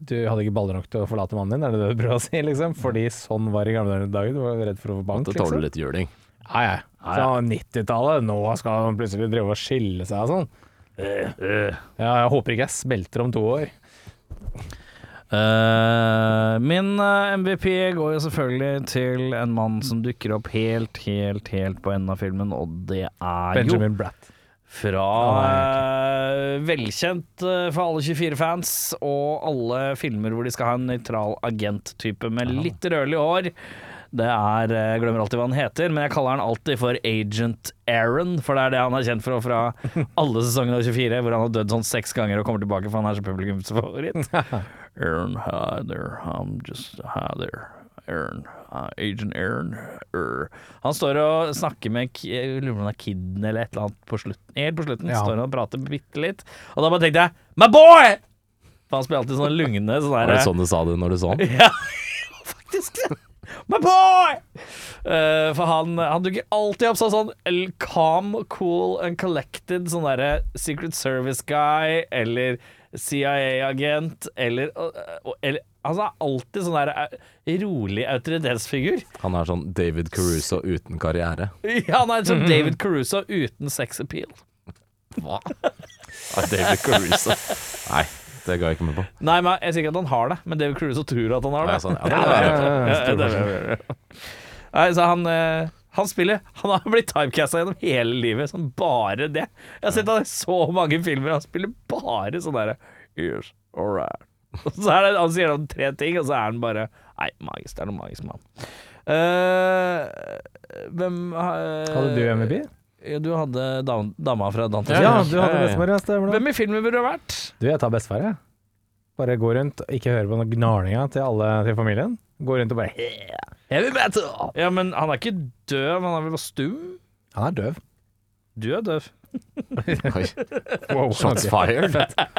Du hadde ikke baller nok til å forlate mannen din, er det det du prøver å si, liksom? Fordi sånn var det i gamle dager. Du var redd for å få bank, Måtte tåle liksom. litt juling. Ja, ja. Fra 90-tallet, nå skal han plutselig drive og skille seg og sånn. Ja, jeg håper ikke jeg smelter om to år. Uh, min eh, MVP går jo selvfølgelig til en mann som dukker opp helt, helt, helt på enden av filmen, og det er jo Benjamin Bratt. Fra eh, velkjent eh, for alle 24-fans og alle filmer hvor de skal ha en nøytral agent-type med litt rødlig hår. Det er eh, Jeg glemmer alltid hva han heter, men jeg kaller han alltid for Agent Aaron, for det er det han er kjent for fra alle sesongene av 24, hvor han har dødd sånn seks ganger og kommer tilbake for han er så publikumsfavoritt. Aaron, hi I'm just a there. Aaron, Agent Aaron. Han står og snakker med lurer på om det er Kidden eller et eller annet på slutten. Helt på slutten Ja. står han og prater bitte litt. Og da bare tenkte jeg My boy! For han spiller alltid sånne lugne sånne Var det sånn du sa det når du så han? Ja, faktisk. My boy! Uh, for han, han dukker alltid opp som sånn el- calm, cool and collected, sånn derre Secret Service guy eller CIA-agent eller, eller Altså er alltid sånn der eh, rolig autoritetsfigur. Han er sånn David Caruso uten karriere. Ja, han er sånn David Caruso uten sex appeal. Hva? Ah, David Caruso. Nei, det ga jeg ikke med på. Nei, men Jeg sier ikke at han har det, men David Caruso tror at han har Ja, det. sånn, ja, det er, ja, ja. Ja, det er- Nei, så han, eh, han spiller Han har blitt typecasta gjennom hele livet som bare det. Jeg har sett han i så mange filmer, han spiller bare sånn derre Yes, all right. Og så er det, han sier han tre ting, og så er han bare Nei, magisk. Det er noe magisk med han. Uh, hvem uh, Hadde du MVP? Ja, du hadde dam, dama fra Dantes Ja, du hadde bestefar. ja. Stemmer det. Hvem i filmen burde du ha vært? Du, jeg tar bestefar, jeg. Bare gå rundt, ikke høre på noen gnalinga til alle til familien. Gå rundt og bare Heavy metal! Ja, men han er ikke døv, han er vel bare stum? Han er døv. Du er døv. Oi, Wow, shots fired.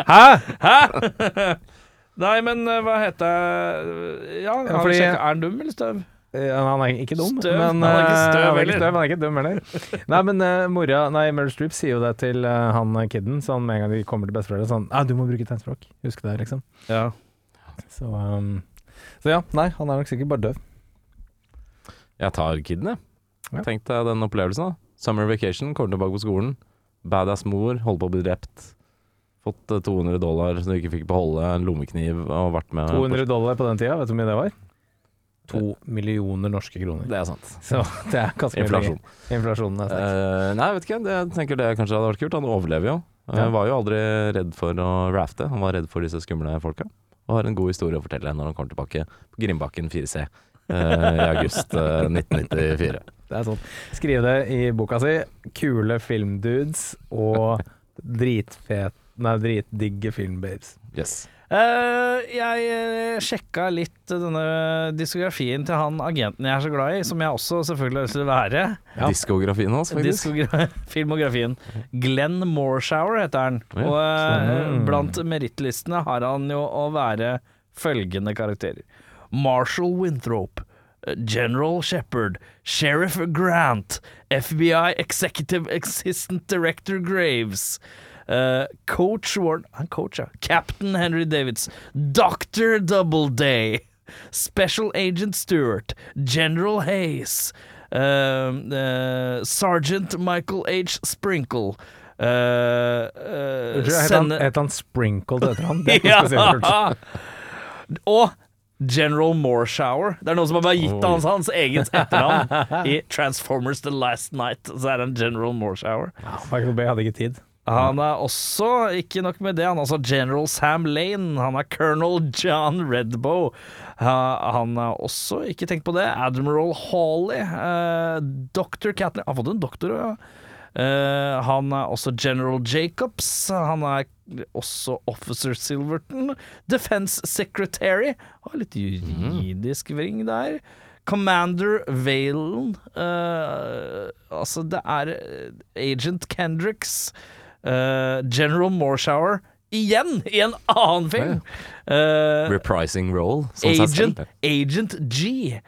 Hæ? Hæ?! Nei, men eh, hva heter jeg Ja, Ja, fordi- er han dum eller støv? Ja, Han er ikke dum, Støv. men Han er ikke eh, støv han er ikke støv, han er ikke dum heller. Nei, men uh, mora Nei, Meryl Streep sier jo det til uh, han eh, kidden sånn med en gang de kommer til besteforeldre. Sånn ah, 'Du må bruke tegnspråk. Husk det, liksom'. Ja. Så um, Så ja, nei, han er nok sikkert bare døv. Jeg tar kiden, jeg. Ja. Tenk deg den opplevelsen. da Summer vacation, kommer tilbake på skolen. Badass mor, holder på å bli drept. Fått eh, 200 dollar som du ikke fikk beholde, en lommekniv og vært med 200 dollar på den tida, vet du hvor mye det var? To millioner norske kroner. Det er sant. Så det er ganske Inflasjon. Inflasjonen er sterk. Eh, nei, vet ikke. Det, jeg tenker det kanskje hadde vært kult. Han overlever jo. Han Ja. var jo aldri redd for å rafte. Han var redd for disse skumle folka. Og har en god historie å fortelle når han kommer tilbake på Grimbakken 4C eh, i august eh, 1994. Det er sånn. Skriv det i boka si. Kule filmdudes og dritfet Nei, dritdigge filmbabes. Yes. Uh, jeg uh, sjekka litt denne diskografien til han agenten jeg er så glad i, som jeg også selvfølgelig har lyst til å være. Ja. Diskografien hans, faktisk. Diskogra filmografien. Glenn Morshower heter han. Ja, Og uh, blant merittlistene har han jo å være følgende karakterer. Marshall Winthrop. eh, General Shepherd, Sheriff Grant, FBI Executive Assistant Director Graves, eh, Coach Warren Han coach. Captain Henry Davids, Dr. Doubleday, Special Agent Stewart, General Hayes, Uh, Sergeant Michael H. Sprinkle Uh, uh, het han, het han Sprinkled etter han? Det er ikke ja. Og General Moreshower. Det er noen som har bare gitt hans hans eget etternavn i Transformers The Last Night. Så er han General Moreshower. Michael Bay hadde ikke tid. Han er også, ikke nok med det, han er også General Sam Lane. Han er Colonel John Redbow. Ha- Han er også, ikke tenk på det, Admiral Hawley. eh, Dr. Catner Han har fått en doktor, ja. Eh, han er også General Jacobs. Han er også Officer Silverton. Defense Secretary. Har litt juridisk vring der. Commander Valen. uh, altså, det er Agent Kendricks. Eh, General Morshower Igjen, i en annen film! Eh, Reprising role som Agent. Agent G.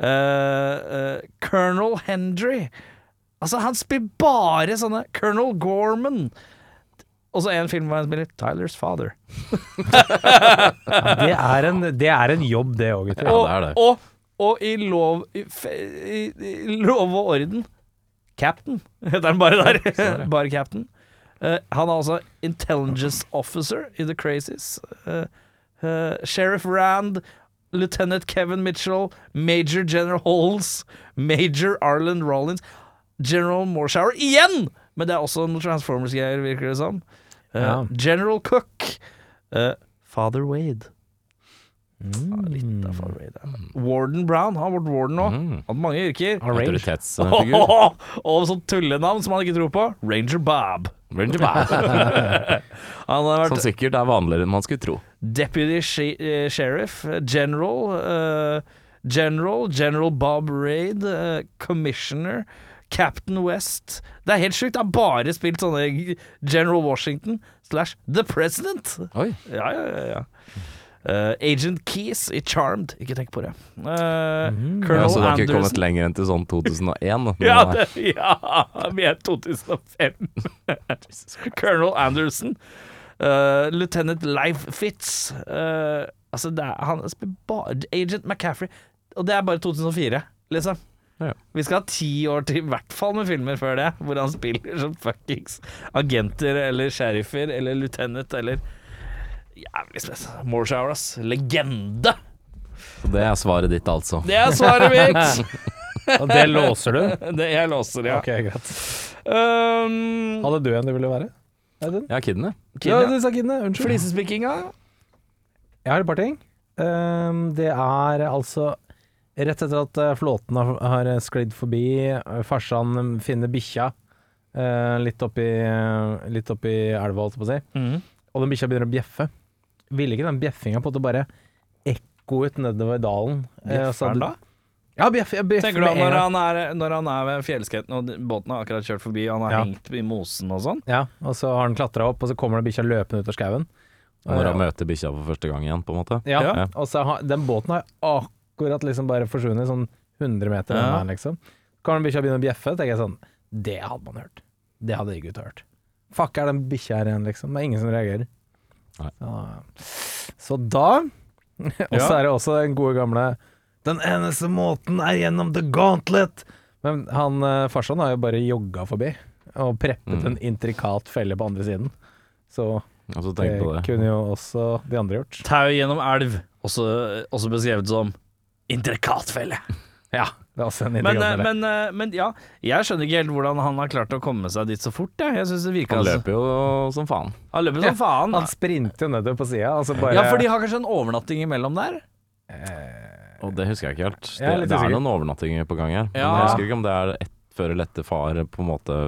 Uh, uh, Colonel Hendry. Altså, han spiller bare sånne Colonel Gorman. Og så en film hvor han spiller Tylers Father. Det er en, det er en jobb, det òg, gutter. Ja, og, det er det. Og, og i lov i, i, i lov og orden Captain heter han bare der. bare Captain. Eh, han er altså intelligence officer i The Crazies. Eh, eh, Sheriff Rand, Lieutenant Kevin Mitchell, Major General Halls, Major Arlen Rollins, General Morshower igjen! Men det er også noen Transformers-greier, virker det som. Uh, Ja. General Cook. Uh, Father Wade. Ja, litt av Father Wade. ja. Warden Brown har vært warden nå. Mm. Hatt mange yrker. Autoritetsfigur. og sånn tullenavn som han ikke tror på. Ranger Bob. Ranger Bob. Har Som sikkert er vanligere enn man skulle tro. deputy she eh, sheriff, eh, general, uh, general, general Bob Raid, uh, commissioner, Captain West. Det er helt sjukt. Han har bare spilt sånne General Washington slash The President. Oi. Ja, ja, ja. ja. Eh, Agent Keys i Charmed. Ikke tenk på det. Eh, Colonel Ja, så du har ikke Anderson. kommet lenger enn til sånn 2001? da. Ja, det, ja, vi er 2005. Colonel Anderson. Uh, Lieutenant Leif Fitz. Uh, altså, er, han spiller bare Agent McCaffrey. Og det er bare 2004, liksom. Ja. Vi skal ha ti år til, i hvert fall med filmer før det, hvor han spiller som fuckings agenter eller sheriffer eller lieutenant eller Jævlig spes. Moreshower, ass. Legende! Så det er svaret ditt, altså. Det er svaret mitt! Og det låser du? det jeg låser, ja. Ok, greit. Um, Hadde du en du ville være? Audun? Ja, kidene. Ja, du sa Kidene. Unnskyld. Flisespikkinga. Jeg har et par ting. Um, det er altså Rett etter at eh, flåten har, har sklidd forbi, eh, farsan finner bikkja eh, litt oppi, uh, litt oppi elva, holdt jeg på å si, mm. og den bikkja begynner å bjeffe. Ville ikke den bjeffinga på en måte bare ekko ut nedover dalen? Eh, Bjeffer han da? Ja, bjeff, jeg bjeffer Tenker du med en når gang. han er, når han er ved fjellskretten og båten har akkurat kjørt forbi, og han har Ja. hengt i mosen og sånn? Ja, og så har han klatra opp, og så kommer det bikkja løpende ut av skauen. Når han møter bikkja for første gang igjen, på en måte. Ja, Ja. og så har, den båten har akkurat liksom bare forsvunnet sånn 100 meter Ja. unna her, liksom. Kan bikkja begynne å bjeffe, tenker jeg sånn Det hadde man hørt. Det hadde de gutta hørt. Fuck er den bikkja her igjen, liksom. Det er ingen som reagerer. Så da Og så er det også den gode gamle Den eneste måten er gjennom the gauntlet. Men han eh, farsan har jo bare jogga forbi og preppet Mm. en intrikat felle på andre siden. Så altså, det det. kunne jo også de andre gjort. Tau gjennom elv, også, også beskrevet som intrikat felle. Ja, det er også en Men, eh, men, eh, men ja, jeg skjønner ikke helt hvordan han har klart å komme seg dit så fort. Ja. jeg synes det virker Han altså- løper jo som faen. Han løper som faen. han sprinter jo nedover på sida. Altså bare Ja, for de har kanskje en overnatting imellom der? Og det husker jeg ikke helt. Det, det er noen overnattinger på gang her. Men jeg husker ikke om det er ett før eller etter far på en måte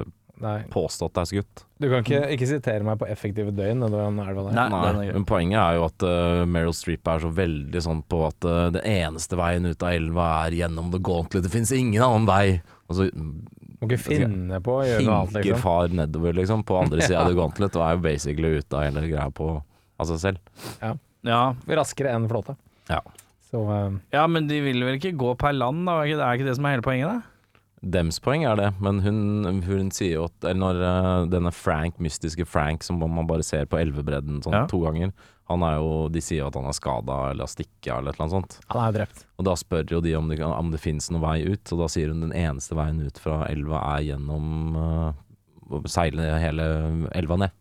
Nei, påstått er skutt. du kan ikke, ikke sitere meg på effektive døgn nedover den elva der. Nei, Nei, men poenget er jo at uh, Meryl Streep er så veldig sånn på at uh, det eneste veien ut av elva er gjennom the gauntlet. Det fins ingen annen vei. Altså, Må ikke finne på å gjøre noe annet, hinker liksom. far nedover, liksom, på andre sida av the gauntlet, og er jo basically ute av hele greia på av seg selv. Ja. Raskere enn flåte. Ja. Så uh, ja, men de vil vel ikke gå per land, da? Det er ikke det som er hele poenget, da? Dems poeng er det, men hun, hun sier jo at Eller når uh, denne Frank, mystiske Frank, som man bare ser på elvebredden sånn Ja. to ganger Han er jo De sier jo at han er skada eller har stikka eller et eller annet sånt. han er jo drept. Og da spør jo de om det, kan- om det finnes noen vei ut, og da sier hun den eneste veien ut fra elva er gjennom uh, å seile hele elva ned.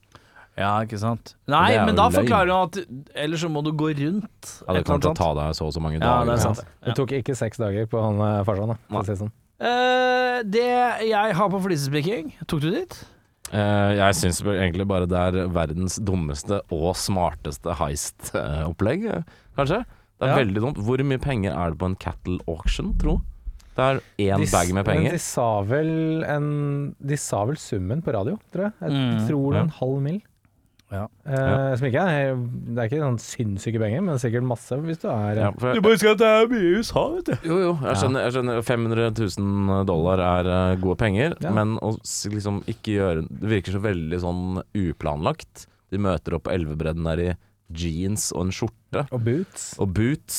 Ja, ikke sant. Nei, men da løgn. forklarer hun at Ellers så må du gå rundt. Ja, det annet ta deg så og så mange Ja, dager. det er ikke sant. Det tok ikke seks dager på han eh, farsan, da. Det sånn. Eh, det jeg har på flisespikking, tok du dit? Uh, jeg syns egentlig bare det er verdens dummeste og smarteste heist-opplegg, eh, kanskje. Det er Ja. veldig dumt. Hvor mye penger er det på en cattle auction, tro? Det er én De bag med penger. de sa vel en De sa vel summen på radio, tror jeg. Jeg Mm, tror det er en halv mil. Ja. Eh, Som ikke er Det er ikke sånn sinnssyke penger, men sikkert masse hvis du er Ja, for, må huske at det er mye i USA, vet du. jo, jo, jeg skjønner, jeg skjønner 500 000 dollar er eh, gode penger, Ja. men å liksom ikke gjøre Det virker så veldig sånn uplanlagt. De møter opp på elvebredden der i jeans og en skjorte. Og boots. og boots,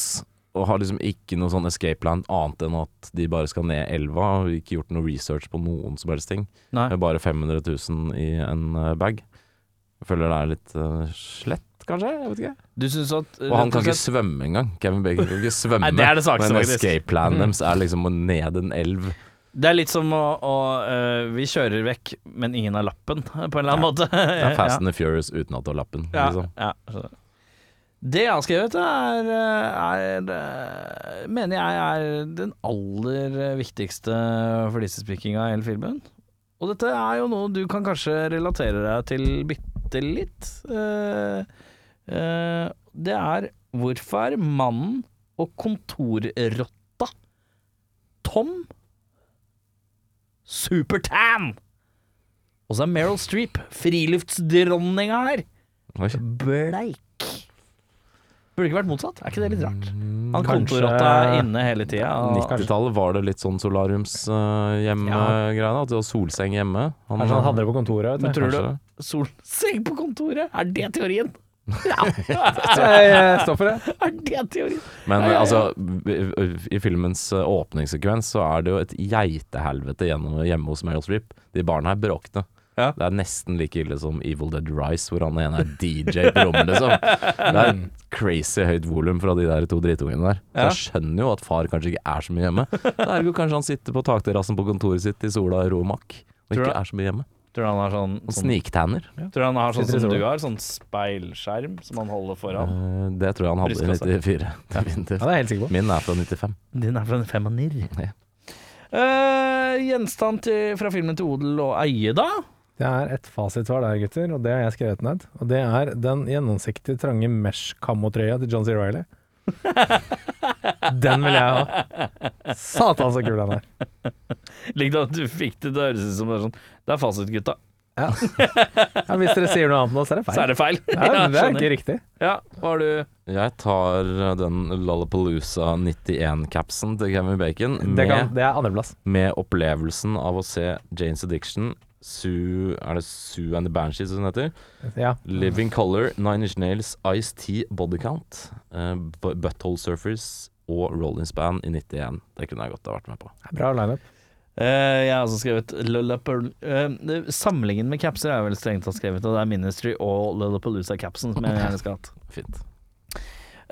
og har liksom ikke noe sånn escape plan annet enn at de bare skal ned elva, og ikke gjort noe research på noen som helst ting. Nei. Med bare 500 000 i en eh, bag. Jeg føler det er litt uh, slett, kanskje? Jeg vet ikke. Du synes at Og han kan ikke svømme engang. Kevin Bacon kan ikke svømme. Nei, det er det svakeste, Men faktisk. escape planen deres er liksom å ned en elv. Det er litt som å, å uh, Vi kjører vekk, men ingen har lappen, på en eller annen måte. Det er Fast and the Furious uten at du har lappen. Ja, Liksom. ja. Det jeg har skrevet, er, er, er Mener jeg er den aller viktigste flisespikkinga i hele filmen. Og dette er jo noe du kan kanskje relatere deg til bitte litt. Eh, eh, det er hvorfor er mannen og kontorrotta Tom Supertan! Og så er Meryl Streep, friluftsdronninga her bleik. Burde ikke vært motsatt? Er ikke det litt rart? Han Kanskje- kontorrotta er inne hele tida. og- 90-tallet var det litt sånn solariumshjemme-greia. at det var solseng hjemme. Han, Kanskje han hadde det på kontoret. Men Vet du. tror du. Solseng på kontoret? Er det teorien? Ja, Jeg står for det. er det teorien? Men Ja, ja, ja. altså, i filmens eh, åpningssekvens så er det jo et geitehelvete gjennom hjemme hos Meryl Streep. De barna her bråkne. Ja. Det er nesten like ille som Evil Dead Rise, hvor han ene er DJ på rommet, liksom. Det er crazy høyt volum fra de der to dritungene der. Så Ja. jeg skjønner jo at far kanskje ikke er så mye hjemme. Ergo kanskje han sitter på takterrassen på kontoret sitt i sola i ro og makk, og ikke er så mye hjemme. Tror du han har sånn, sånn sniktanner. Tror du han har sånn som du har, sånn speilskjerm som han holder foran? Uh, det tror jeg han hadde i 94. Ja, det er jeg helt sikker på. Min er fra 95. Din er fra en femanir. Ja. Eh, gjenstand til, fra filmen til odel og eie, da? Det er et fasitsvar der, gutter, og det har jeg skrevet ned. Og det er den gjennomsiktige, trange mesh-kammotrøya til John C. Reilly. Den vil jeg ha. Satan så kul den er. Likte at du fikk det til å høres ut som det er sånn Det er fasit, gutta. Ja. Ja, hvis dere sier noe annet nå, så er det feil. Så er det feil. Ja, ja det er ikke riktig. Ja, hva har du Jeg tar eh, den Lollapalooza 91-capsen til Kevin Bacon Det, med, kan, det er andreplass. med opplevelsen av å se Janes Addiction, Sue Er det Sue and the Banshees som heter? Ja. Living Color, Nine Inch Nails, Ice Tea, Body Count, eh, Butthole Surfers og Rolling Span i 91. Det kunne jeg godt ha vært med på. Bra lineup. Uh, Jeg har også skrevet eh, Samlingen med capser er vel strengt tatt skrevet, og det er Ministry og Lollapalooza-capsen som jeg gjerne skal hatt. Fint.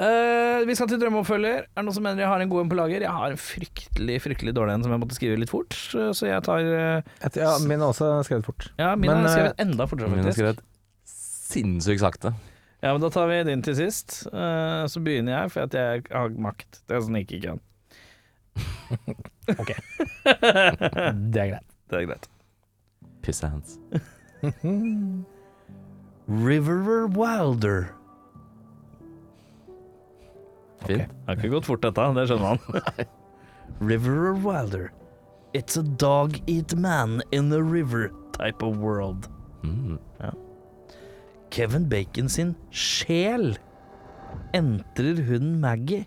Eh, vi skal til drømmeoppfølger. Er det noen som mener jeg har en god en på lager? Jeg har en fryktelig fryktelig dårlig en som jeg måtte skrive litt fort, så jeg tar uh, Et, ja, min er også skrevet fort. Ja, min Men, er skrevet eh, enda fortere, Min er faktisk. skrevet sinnssykt sakte. Ja, men da tar vi din til sist. Uh, så begynner jeg, for at jeg har makt. Det er sånn jeg ikke kan. Ok. Det er greit. Det er greit. Piss hands. River Wilder. Fint. Det har ikke gått fort, dette. Det skjønner man. river or Wilder. It's a dog-eat man in a river type of world. Mm. Kevin Bacon sin sjel entrer hunden Maggie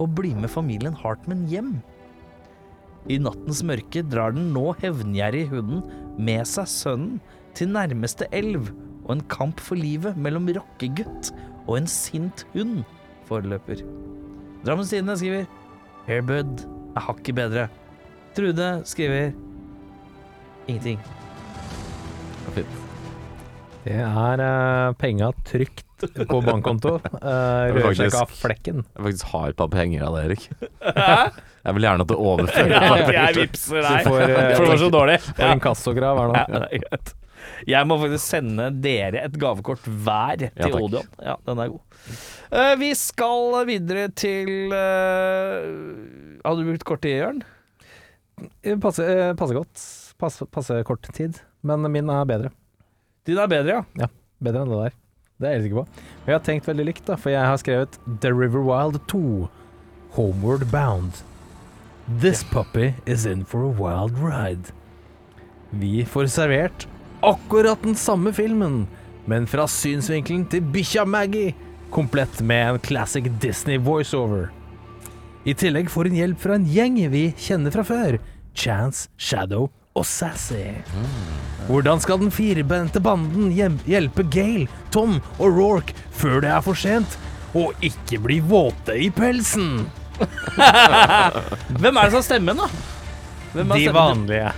og blir med familien Hartman hjem. I nattens mørke drar den nå hevngjerrige hunden med seg sønnen til nærmeste elv, og en kamp for livet mellom rockegutt og en sint hund foreløper. Drammens Tidende skriver Airbud er hakket bedre. Trude skriver ingenting. Det var fint. Det er uh, penga trygt på bankkonto. Uh, Rødsjekka Faktisk. flekken. Jeg faktisk har et par penger av det, Erik. Jeg vil gjerne at du overfører. Jeg vipser deg, eh, For det var så dårlig. For en kassokrav her nå. Ja, det er greit. Jeg må faktisk sende dere et gavekort hver til Ja, Odion. Ja, den er god. Uh, vi skal videre til uh, Hadde du brukt kortet, Jørn? Eh, Passe, passe godt. Passe, passe kort tid. Men min er bedre. Din er bedre, ja. Bedre enn det der. Det er jeg sikker på. Og jeg har tenkt veldig likt, da, for jeg har skrevet The River Wild 2. Homeward Bound. This puppy is in for a wild ride. Vi får servert akkurat den samme filmen, men fra synsvinkelen til bikkja Maggie, komplett med en classic Disney voiceover. I tillegg får hun hjelp fra en gjeng vi kjenner fra før. Chance, Shadow og Sassy. Hvordan skal den firbente banden hjelpe Gale, Tom og Rourke før det er for sent, og ikke bli våte i pelsen? Hvem er det som har stemmen, da? De vanlige.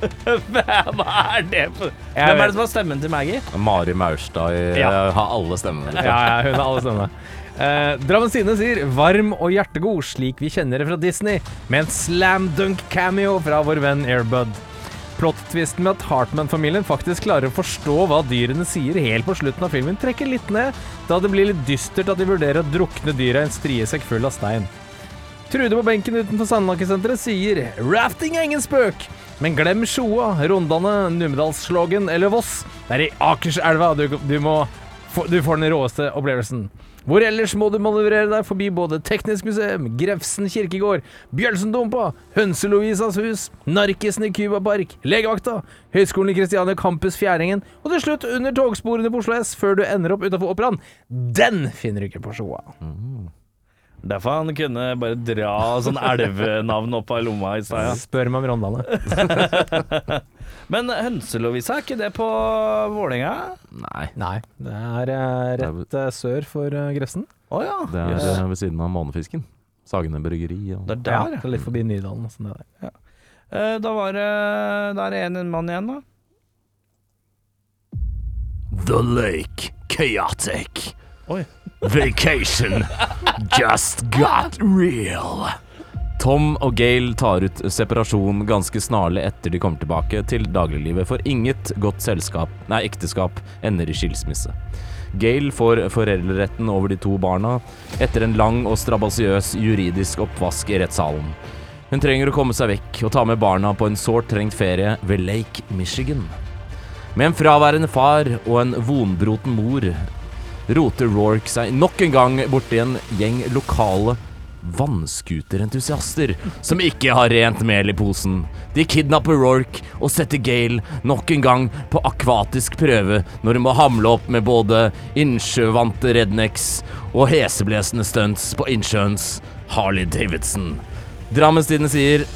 Hva er det for Hvem er det som har stemmen til Maggie? Mari Maurstad i, Ja. har alle stemmene. Ja, ja, hun har alle stemmene. Eh, Drammen Tidende sier 'varm og hjertegod', slik vi kjenner det fra Disney, med en slam dunk cameo fra vår venn Airbud. Plot-twisten med at Hartman-familien faktisk klarer å forstå hva dyrene sier helt på slutten av filmen, trekker litt ned, da det blir litt dystert at de vurderer å drukne dyra i en striesekk full av stein. Trude på benken utenfor Sandlakkesenteret sier 'rafting er ingen spøk', men glem Sjoa, Rondane, Numedalsslågen eller Voss. Det er i Akerselva du, du, du får den råeste opplevelsen. Hvor ellers må du manøvrere deg forbi både Teknisk museum, Grefsen kirkegård, Bjølsendumpa, Hønselovisas hus, Narkisen i Cuba Park, Legevakta, Høgskolen i Kristiania Campus Fjæringen, og til slutt under togsporene på Oslo S før du ender opp utafor Operaen. Den finner du ikke på Sjoa. Derfor han kunne bare dra sånn elvenavn opp av lomma i stad. Ja. Spør meg om Rondane. Men Hønselovisa, er ikke det på Vålerenga? Nei, Nei, det er eh, rett eh, sør for uh, Grefsen. Å ja. det er eh, ved siden av Månefisken. Sagene bryggeri og Det er der, ja. det er litt forbi Nydalen. og sånn det der. Ja. Da var det Da er det en mann igjen, da. The Lake Chaotic. Oi. Vacation just got real. Tom og Gail tar ut separasjon ganske snarlig etter de kommer tilbake til dagliglivet, for inget godt selskap, nei, ekteskap ender i skilsmisse. Gail får foreldreretten over de to barna etter en lang og strabasiøs juridisk oppvask i rettssalen. Hun trenger å komme seg vekk og ta med barna på en sårt trengt ferie ved Lake Michigan. Med en fraværende far og en vonbroten mor roter Rourke seg nok en gang borti en gjeng lokale vannskuterentusiaster som ikke har rent mel i posen. De kidnapper Rourke og setter Gale nok en gang på akvatisk prøve når hun må hamle opp med både innsjøvante rednecks og heseblesende stunts på innsjøens Harley Davidson. Drammenstidene sier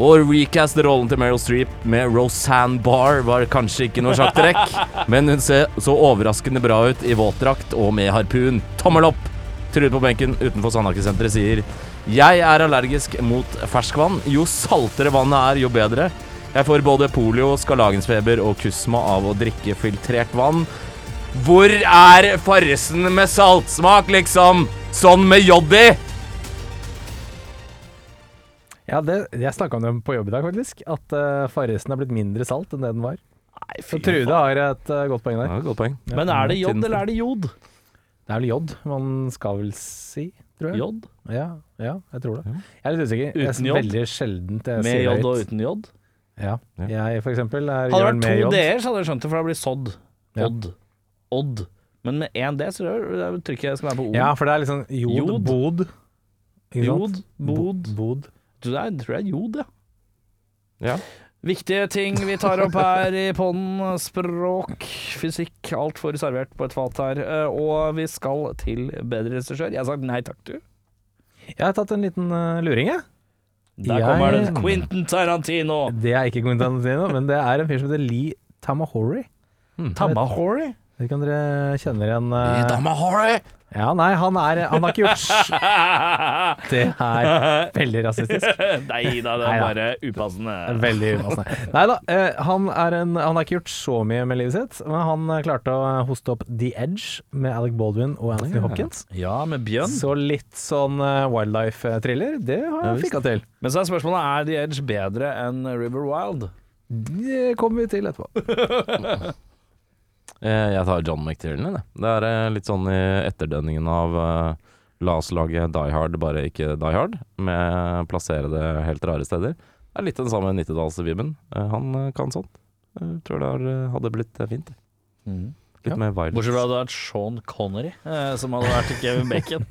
å recaste rollen til Meryl Streep med Roseanne Barr var kanskje ikke noe sjakktrekk, men hun ser så overraskende bra ut i våtdrakt og med harpun. Tommel opp! Trude på benken utenfor Sandaker-senteret sier Jeg er allergisk mot ferskvann. Jo saltere vannet er, jo bedre. Jeg får både polio, skarlagensfeber og kusma av å drikke filtrert vann. Hvor er farsen med saltsmak, liksom? Sånn med jod i? Ja, det, jeg snakka om det på jobb i dag, faktisk. At uh, Farrisen er blitt mindre salt enn det den var. Nei, Så Trude har et uh, godt poeng der. Ja, godt poeng. Men er det jod, eller er det jod? Det er vel jod man skal vel si, tror jeg. Jod? Ja, ja, jeg tror det. Jeg er litt usikker. Uten jeg, jod? Veldig sjeldent jeg Med sier jod og uten jod? Ja. Jeg for eksempel er Hadde det vært to d-er, så hadde jeg skjønt det, for da blir det sodd. Ja. Odd. Odd. Men med én d, så er det- jeg jeg skal være på O. Ja, for det er liksom jod, Jod. bod. Jod, bod. Bod. Du, det tror jeg er jod, ja. Ja. Viktige ting vi tar opp her i Ponden, Språk, fysikk, alt for servert på et fat her. Eh, Og vi skal til bedre regissør. Jeg har sagt nei takk, du. Jeg har tatt en liten eh, luring, jeg. Der Jeg- kommer det Quentin Tarantino. Det er ikke Quentin Tarantino, men det er en fyr som heter Lee Tamahori. Tamahori. Vet ikke om dere kjenner igjen eh, Ja, nei, han, er, han har ikke gjort Det er veldig rasistisk. Nei da, det er bare upassende. Veldig upassende. Nei da, eh, han, han har ikke gjort så mye med livet sitt, men han eh, klarte å hoste opp The Edge med Alec Baldwin og Anthony Ja. Hopkins. Ja, med bjørn. Så litt sånn wildlife-thriller, det har han ja, fikka til. Men så er spørsmålet er The Edge bedre enn River Wild. Det kommer vi til etterpå. Eh, Jeg tar John McTiernan, jeg. Det er eh, litt sånn i etterdønningen av uh, La oss lage Die Hard, bare ikke Die Hard, med plassere det helt rare steder. Det er litt den samme 90-tallsvibben. Eh, Han eh, kan sånt. Jeg tror det eh, hadde blitt fint. fint. Litt Ja. mer violence. Bortsett fra at det hadde vært Sean Connery, eh, som hadde vært Kevin Bacon.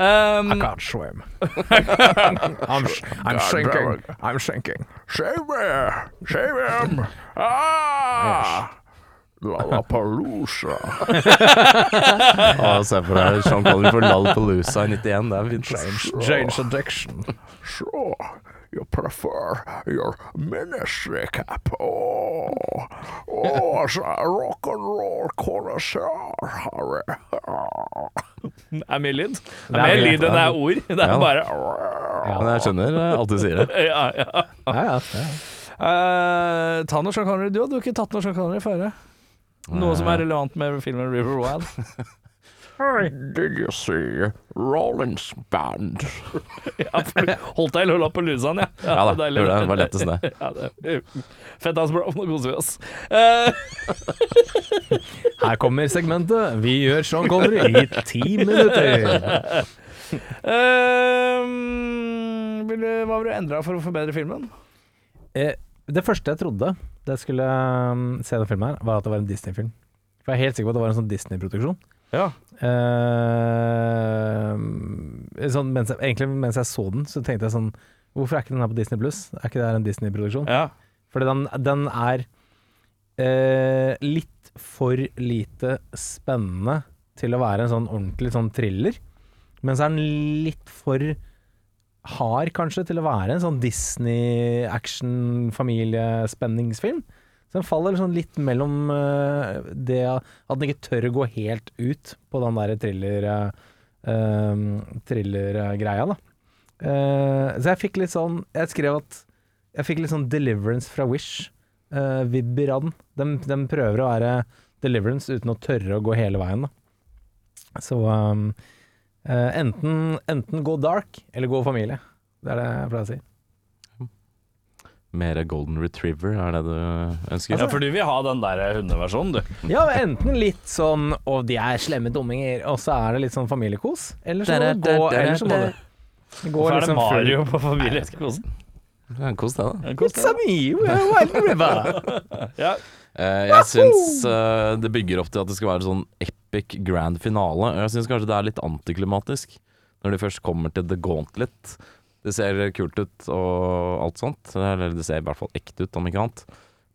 um, can't swim. I'm, I'm sinking. I'm sinking. Save me! Save him! Ah! Lollapalooza. Ah, se for deg Sean Connery for Lollapalooza i 91. Det er fint. Jane's addiction. So, you prefer your ministry cap? Oh, oh, a rock and roll connoisseur, Harry. Det er mye lyd. Det Det er er mer lyd enn det er ord. Det er Ja. bare Men jeg skjønner eh, alt du sier. det Ja, ja. Ja, ja. ja. Uh, ta noe Sean Connery. Du hadde jo ikke tatt noe Sean Connery før. Noe som er relevant med filmen River Wild. Did you see Rollins Band? Ja, holdt deg i Lollapaloozaen, ja. Ja da, det det. Det var lettest det. Ja, det. Fett ass, bro. Nå koser vi oss. Eh, Her kommer segmentet. Vi gjør Sean Connery i ti minutter. vil du, hva vil du endre for å forbedre filmen? Eh, det første jeg trodde da jeg skulle um, se den filmen, her var at det var en Disney-film. For jeg er helt sikker på at det var en sånn Disney-produksjon. Ja. Uh, sånn, mens jeg, egentlig mens jeg så den, så tenkte jeg sånn Hvorfor er ikke den her på Disney Pluss? Er ikke det her en Disney-produksjon? ja. Fordi den, den er uh, litt for lite spennende til å være en sånn ordentlig sånn thriller. Men så er den litt for hard, kanskje, til å være en sånn Disney-action-familiespenningsfilm. Så den faller sånn litt mellom eh, det at den ikke tør å gå helt ut på den der thriller uh, thriller-greia, da. Uh, så jeg fikk litt sånn Jeg skrev at jeg fikk litt sånn Deliverance fra Wish. Uh, av den. De, de prøver å være Deliverance uten å tørre å gå hele veien, da. Så um, eh, enten, enten gå dark, eller gå familie. Det er det jeg pleier å si. Mer Golden Retriever er det du ønsker? ja, for du vil ha den der hundeversjonen, du. Ja, enten litt sånn 'Å, de er slemme dumminger', og så er det litt sånn familiekos. Eller så må du gå Eller så må du gå Hvorfor er det liksom Mario på familiekosen? Ja, Kos deg, da. It's a me, Wild River. Ja. Eh, jeg syns eh, det bygger opp til at det skal være sånn epic grand finale. Jeg syns kanskje det er litt antiklimatisk når de først kommer til The Gauntlet. Det ser kult ut og alt sånt. Eller det ser i hvert fall ekte ut, om ikke annet.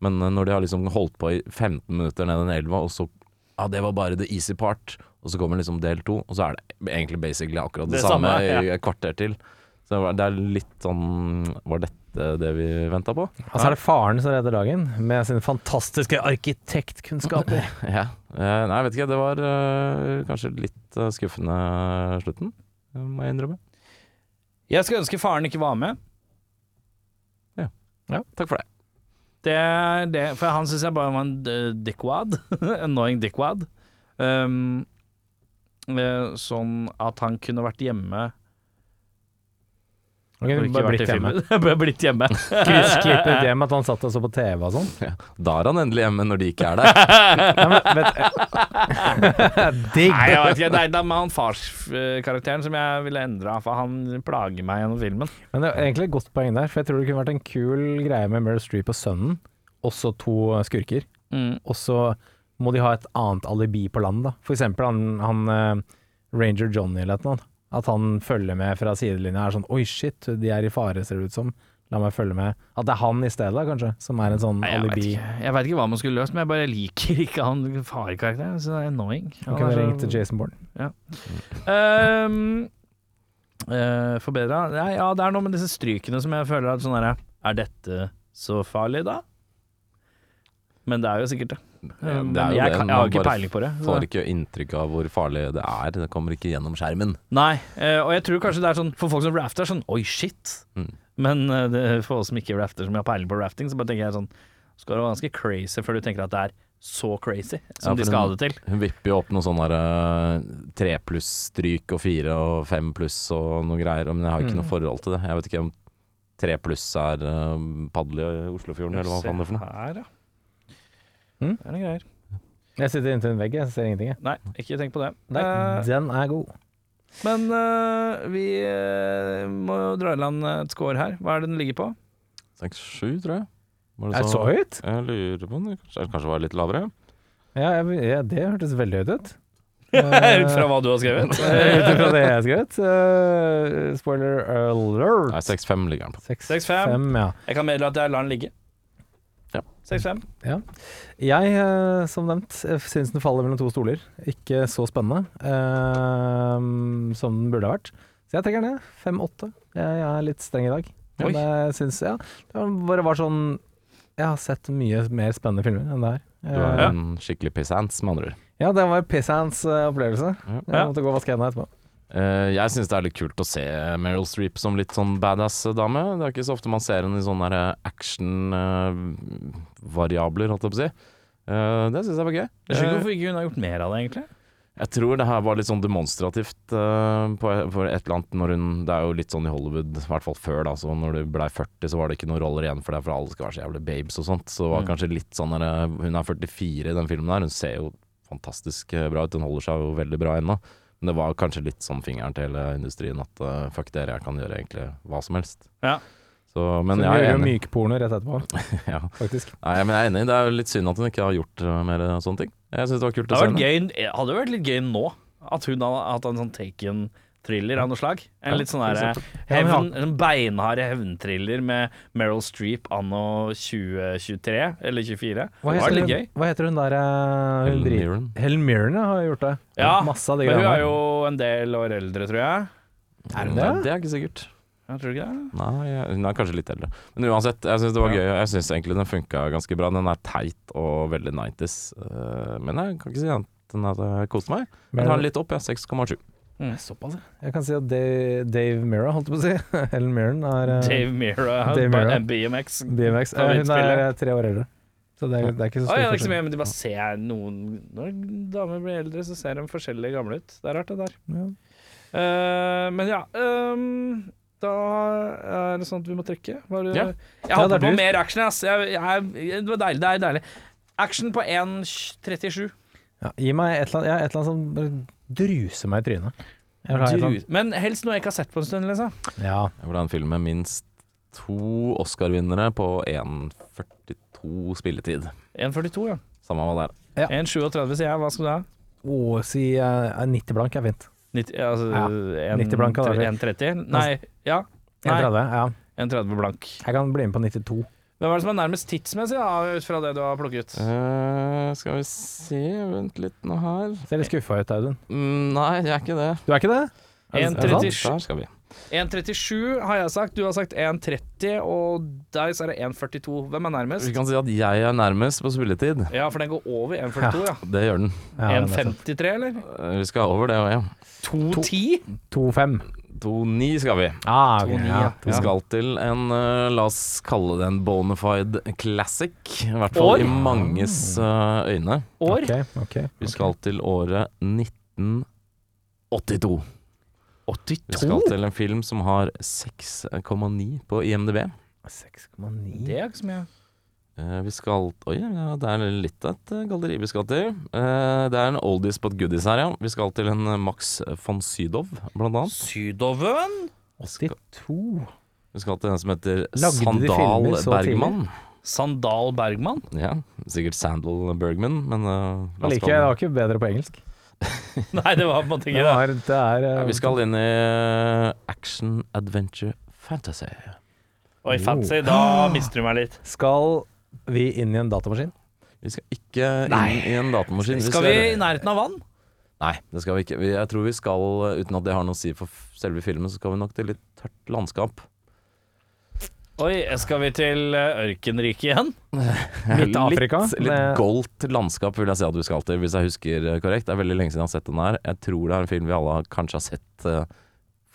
Men eh, når de har liksom holdt på i 15 minutter ned den elva, og så Ja, det var bare the easy part. Og så kommer liksom del to, og så er det egentlig basically akkurat det, Det samme, samme, ja. i et kvarter til. Så det er litt sånn Var dette det vi venta på? Og så er det faren som redder dagen, med sine fantastiske arkitektkunnskaper. Ja. Eh, Nei, jeg vet ikke. Det var eh, kanskje litt eh, skuffende slutten, må jeg innrømme. Jeg skulle ønske faren ikke var med. Ja, Takk for det. Det det, for han syns jeg bare var en dickwad. Annoying dickwad. Um, eh, sånn at han kunne vært hjemme Ok, og ikke bare blitt hjemme. Bare blitt hjemme. Kryssklippet hjem at han satt og så på TV og sånn. Da er han endelig hjemme når de ikke er der. Nei, men, vet, Digg! Nei, jeg vet ikke, det er det med han farskarakteren som jeg ville endra, for han plager meg gjennom filmen. Men det er egentlig et godt poeng der, for jeg tror det kunne vært en kul greie med Meryl Streep og sønnen, også to skurker. Mm. Og så må de ha et annet alibi på land, da. For eksempel han, han eh, Ranger Johnny eller noe. At han følger med fra sidelinja er sånn Oi, shit, de er i fare, ser det ut som. La meg følge med. At det er han i stedet, kanskje, som er en sånn Nei, jeg, vet alibi. ikke, jeg veit ikke hva man skulle løst, men jeg bare liker ikke han farekarakteren. Så det er annoying. Han kan så- til Jason Bourne. Ja. Um, uh, Forbedra ja, ja, det er noe med disse strykene som jeg føler at sånn derre Er dette så farlig, da? Men det er jo sikkert det. Men Det er jo jeg, det, kan, jeg har ikke peiling på det. så- Får ikke inntrykk av hvor farlig det er. Det kommer ikke gjennom skjermen. Nei, eh, og jeg tror kanskje det er sånn for folk som rafter, sånn oi, shit. Mm. Men eh, for oss som ikke rafter, som har peiling på rafting, så bare tenker jeg sånn Skal være ganske crazy før du tenker at det er så crazy som Ja, de skal ha det til. Hun vipper jo opp noe sånn der eh, tre pluss stryk og fire og fem pluss og noe greier, men jeg har ikke Mm. noe forhold til det. Jeg vet ikke om tre pluss er uh, padle i Oslofjorden, eller hva faen det er for noe. Her, ja. Mm. Det er noen greier. Jeg sitter inntil en vegg, jeg ser ingenting. Jeg. Nei, ikke tenk på det. Nei, uh, den er god. men uh, vi uh, må jo dra i land et score her. Hva er det den ligger på? Seks-sju, tror jeg. Var Er det så høyt? Jeg lurer på om det kanskje, kanskje var litt lavere. Ja, jeg, ja, det hørtes veldig høyt ut. Ut fra hva du har skrevet? Ut fra det jeg har skrevet. Spoiler alert. Nei, seks-fem ligger den på. 6-5. ja. Jeg kan meddele at jeg lar den ligge. Ja. 6-5. Jeg, eh, som nevnt, eh, syns den faller mellom to stoler. Ikke så spennende eh, som den burde ha vært. Så jeg trekker den ned. 5-8. Jeg, jeg er litt streng i dag. Oi. Men jeg syns ja, det bare var sånn Jeg har sett mye mer spennende filmer enn det her. Du er Eh, en skikkelig pissants, med andre ord. Ja, det var pisshands uh, opplevelse. Jeg måtte gå og vaske hendene etterpå. Eh, jeg syns det er litt kult å se Meryl Streep som litt sånn badass-dame. Det er ikke så ofte man ser henne i sånne action-variabler, holdt jeg på å si. Eh, det syns jeg var gøy. Jeg skjønner ikke Eh, hvorfor ikke hun har gjort mer av det, egentlig. Jeg tror det her var litt sånn demonstrativt uh, på, for et eller annet når hun Det er jo litt sånn i Hollywood, i hvert fall før, da. Så når du blei 40, så var det ikke noen roller igjen for deg, for alle skal være så jævlig babes og sånt. Så det var Mm. kanskje litt sånn Hun er 44 i den filmen der. Hun ser jo fantastisk eh, bra ut. Hun holder seg jo veldig bra ennå. Men det var kanskje litt sånn fingeren til hele industrien at uh, fuck dere, jeg kan gjøre egentlig hva som helst. Ja. Så, men Så jeg er enig. mykporno rett etterpå, Ja. faktisk. Nei, men jeg er enig. Det er jo litt synd at hun ikke har gjort eh, mer sånne ting. Jeg syns det var kult Det å se henne. gøy, hadde jo vært litt gøy nå at hun hadde hatt en sånn taken-thriller av noe slag. En Ja, litt sånn der, eksempel. hevn, en beinhard hevnthriller med Meryl Streep anno 2023 eller 24. Hva det var litt gøy. hva heter hun der eh, hun Helen Mirren. Helen Mirren har gjort det. Ja, Masse av de Men hun er jo en del år eldre, tror jeg. Er hun det? Det er ikke sikkert. Jeg tror ikke det. Nei, hun er kanskje litt eldre. Men uansett, jeg syns det var gøy. Jeg syns egentlig den funka ganske bra. Den er teit og veldig 90s. eh, Men jeg kan ikke si annet enn at jeg koste meg. Jeg tar den litt opp, jeg. 6,7. Såpass, ja. Jeg kan si at Dave, Dave Mira, holdt jeg på å si. Ellen Mirren er eh, Dave Mira, Dave Mira. BMX. BMX. Eh, hun er eh, tre år eldre. Så det er, det er ikke så stor ah, ja, forskjell. mye, men de bare ser noen Når damer blir eldre, så ser de forskjellig gamle ut. Det er rart, det der. Ja. Uh, men ja um, Da er det sånn at vi må trekke. Var det, Ja. Jeg håper er på mer action, ass. Jeg, jeg, det var deilig. Det er deilig. Action på 1.37. Ja, gi meg et eller annet, ja, et eller annet som bare druser meg i trynet. Jeg vil ha et eller Dru- Men helst noe jeg ikke har sett på en stund, liksom. Ja. Jeg vil ha en film med minst to Oscar-vinnere på 1,42 spilletid. 1.42, ja. Samme hva det er. 1.37 sier jeg. Hva skal du ha? Å, si eh, 90 blank er fint. 90, altså, Ja, 90 blank hadde vært 1.30? Nei, ja. Nei, 1,30. Ja. 1.30 blank. Jeg kan bli med på 92. Hvem er det som er nærmest tidsmessig, da, ut fra det du har plukket? Eh, skal vi se Vent litt nå her. Ser litt skuffa ut, Audun. Mm, nei, jeg er ikke det. Du er ikke det? Er det- er det sant? 1.37. Der skal vi. 1.37 har jeg sagt, du har sagt 1.30, og deg så er det 1.42. Hvem er nærmest? Vi kan si at jeg er nærmest på spilletid. Ja, for den går over 1.42, ja. ja. Det gjør den. Ja, det er sant. 1.53, eller? Eh, Vi skal over det òg, ja. 2.10? 2-5. 2-9 skal vi. Ah, okay, 2-9, ja. ja. Vi skal til en uh, La oss kalle det en bonafide classic. I hvert fall År? i manges uh, øyne. År? Okay, okay, Vi skal til året 1982. 82? Vi skal til en film som har 6,9 på IMDb. 6,9. Det er ikke så mye. Eh, vi skal Oi, ja, det er litt av et eh, galleri vi skal til. Eh, det er en oldies but goodies her, ja. Vi skal til en Max von Sydow, blant annet. Sydoven? 82. Vi skal til en som heter Lagde Sandal Bergman. Sandal Bergman? Ja, sikkert Sandal Bergman, men uh, la Jeg liker det var ikke bedre på engelsk. Nei, det var på en måte Det ikke det. er, det er Ja, vi skal inn i action, adventure, fantasy. Oi, fancy, da mister du meg litt. Skal vi inn i en datamaskin? Vi skal ikke inn i en datamaskin. Skal vi i nærheten av vann? Nei, det skal vi ikke. Vi, jeg tror vi skal, uten at det har noe å si for f- selve filmen, så skal vi nok til litt tørt landskap. Oi, skal vi til eh, ørkenriket igjen? Midt Afrika, Litt, litt goldt landskap vil jeg si at vi skal til, hvis jeg husker eh, korrekt. Det er veldig lenge siden jeg har sett den her. Jeg tror det er en film vi alle har- kanskje har sett eh,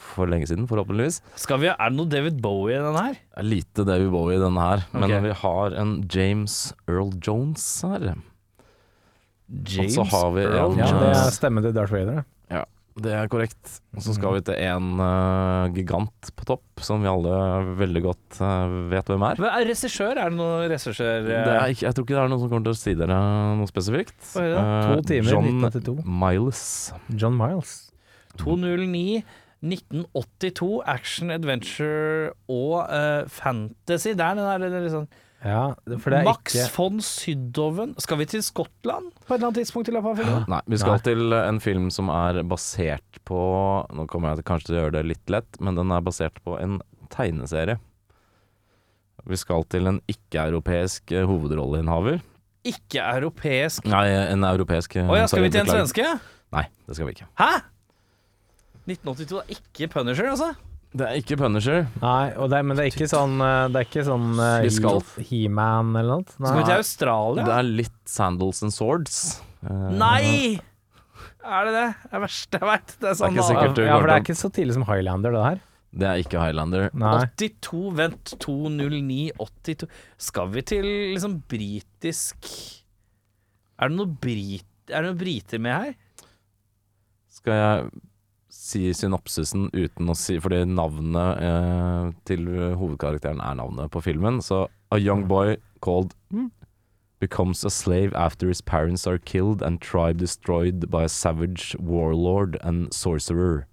for lenge siden, forhåpentligvis. Skal vi, er det noe David Bowie i den her? Det er lite David Bowie i denne her, men okay. vi har en James Earl Jones her. James Og så har vi Earl Jones? Ja, det er stemmen til Darth Vader. Ja, Det er korrekt. Og så skal vi til en uh, gigant på topp, som vi alle veldig godt uh, vet hvem er. Men er regissør? Er det noen regissør Det er ikke, jeg tror ikke det er noen som kommer til å si dere noe spesifikt. Hva er det? To timer, John 1982. Miles. John Miles. 209 1982, action, adventure og uh, fantasy. Det er den der er sånn Ja, for det er Max ikke von Sydoven Skal vi til Skottland på et eller annet tidspunkt i løpet av filmen? Nei, vi skal Nei. til en film som er basert på Nå kommer jeg kanskje til å gjøre det litt lett, men den er basert på en tegneserie. Vi skal til en ikke-europeisk eh, hovedrolleinnehaver. Ikke europeisk. Nei, en europeisk eh, Å ja, skal vi til en svenske? Nei, det skal vi ikke. Hæ? 1982 er ikke Punisher, altså? Det er ikke Punisher. Nei, og det, er- men det er ikke sånn eh, Det er ikke sånn eh, Vi skal- He- He-Man eller noe? Skal vi til Australia? Det er litt Sandals and Swords. Eh, Nei! Er det det? Det er verste jeg veit. Det er sånn ikke sikkert du Ja, for det er ikke så tidlig som Highlander, det her. Det er ikke Highlander. Nei. 82, vent, 209, 82 Skal vi til liksom britisk Er det noe brit... Er det noen briter med her? Skal jeg si synopsisen uten å si Fordi navnet eh, til hovedkarakteren er navnet på filmen. Så A young boy called becomes a slave after his parents are killed and tribe destroyed by a savage warlord and sorcerer.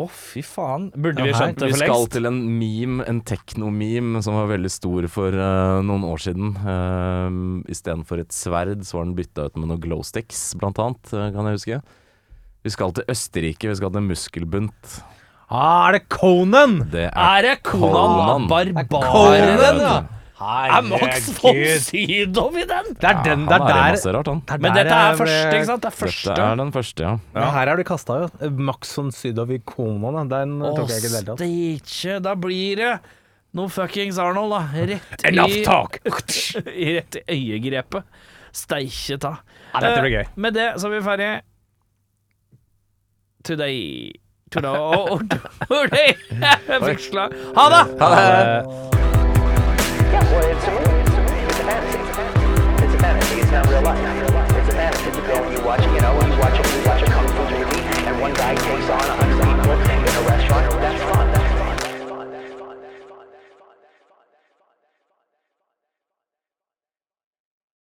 Å, fy faen. Burde vi skjønt det Vi skal til en meme, en teknomeme, som var veldig stor for uh, noen år siden. Uh, Istedenfor et sverd, så var den bytta ut med noen glowsticks, blant annet, eh, kan jeg huske. Vi skal til Østerrike, vi skal til muskelbunt. Ah, er det Conan? Det er Er det Conan Conan. Barbaren? Ja, Er Max von Sydow i den? Det er den, det han er er der masse rart, han. det er Men dette er første, ikke sant? Det er Dette er den første, ja. Ja, her er du kasta, jo. Max von Sydow i Conan, da. den Å, tok jeg ikke i det hele Da blir det noe fuckings Arnold, da. Rett Enough i talk! i Rett i øyegrepet. Steikje ta. Ja, dette blir Eh, gøy. Med det så er vi ferdige. Today Today Today slag. Ha det! Yeah, well, it's a movie. It's a movie. It's a fantasy. It's a fantasy. It's not real life. It's a fantasy. You go and you watch, you know, you watch you watch a kung fu movie, and one guy takes on a hundred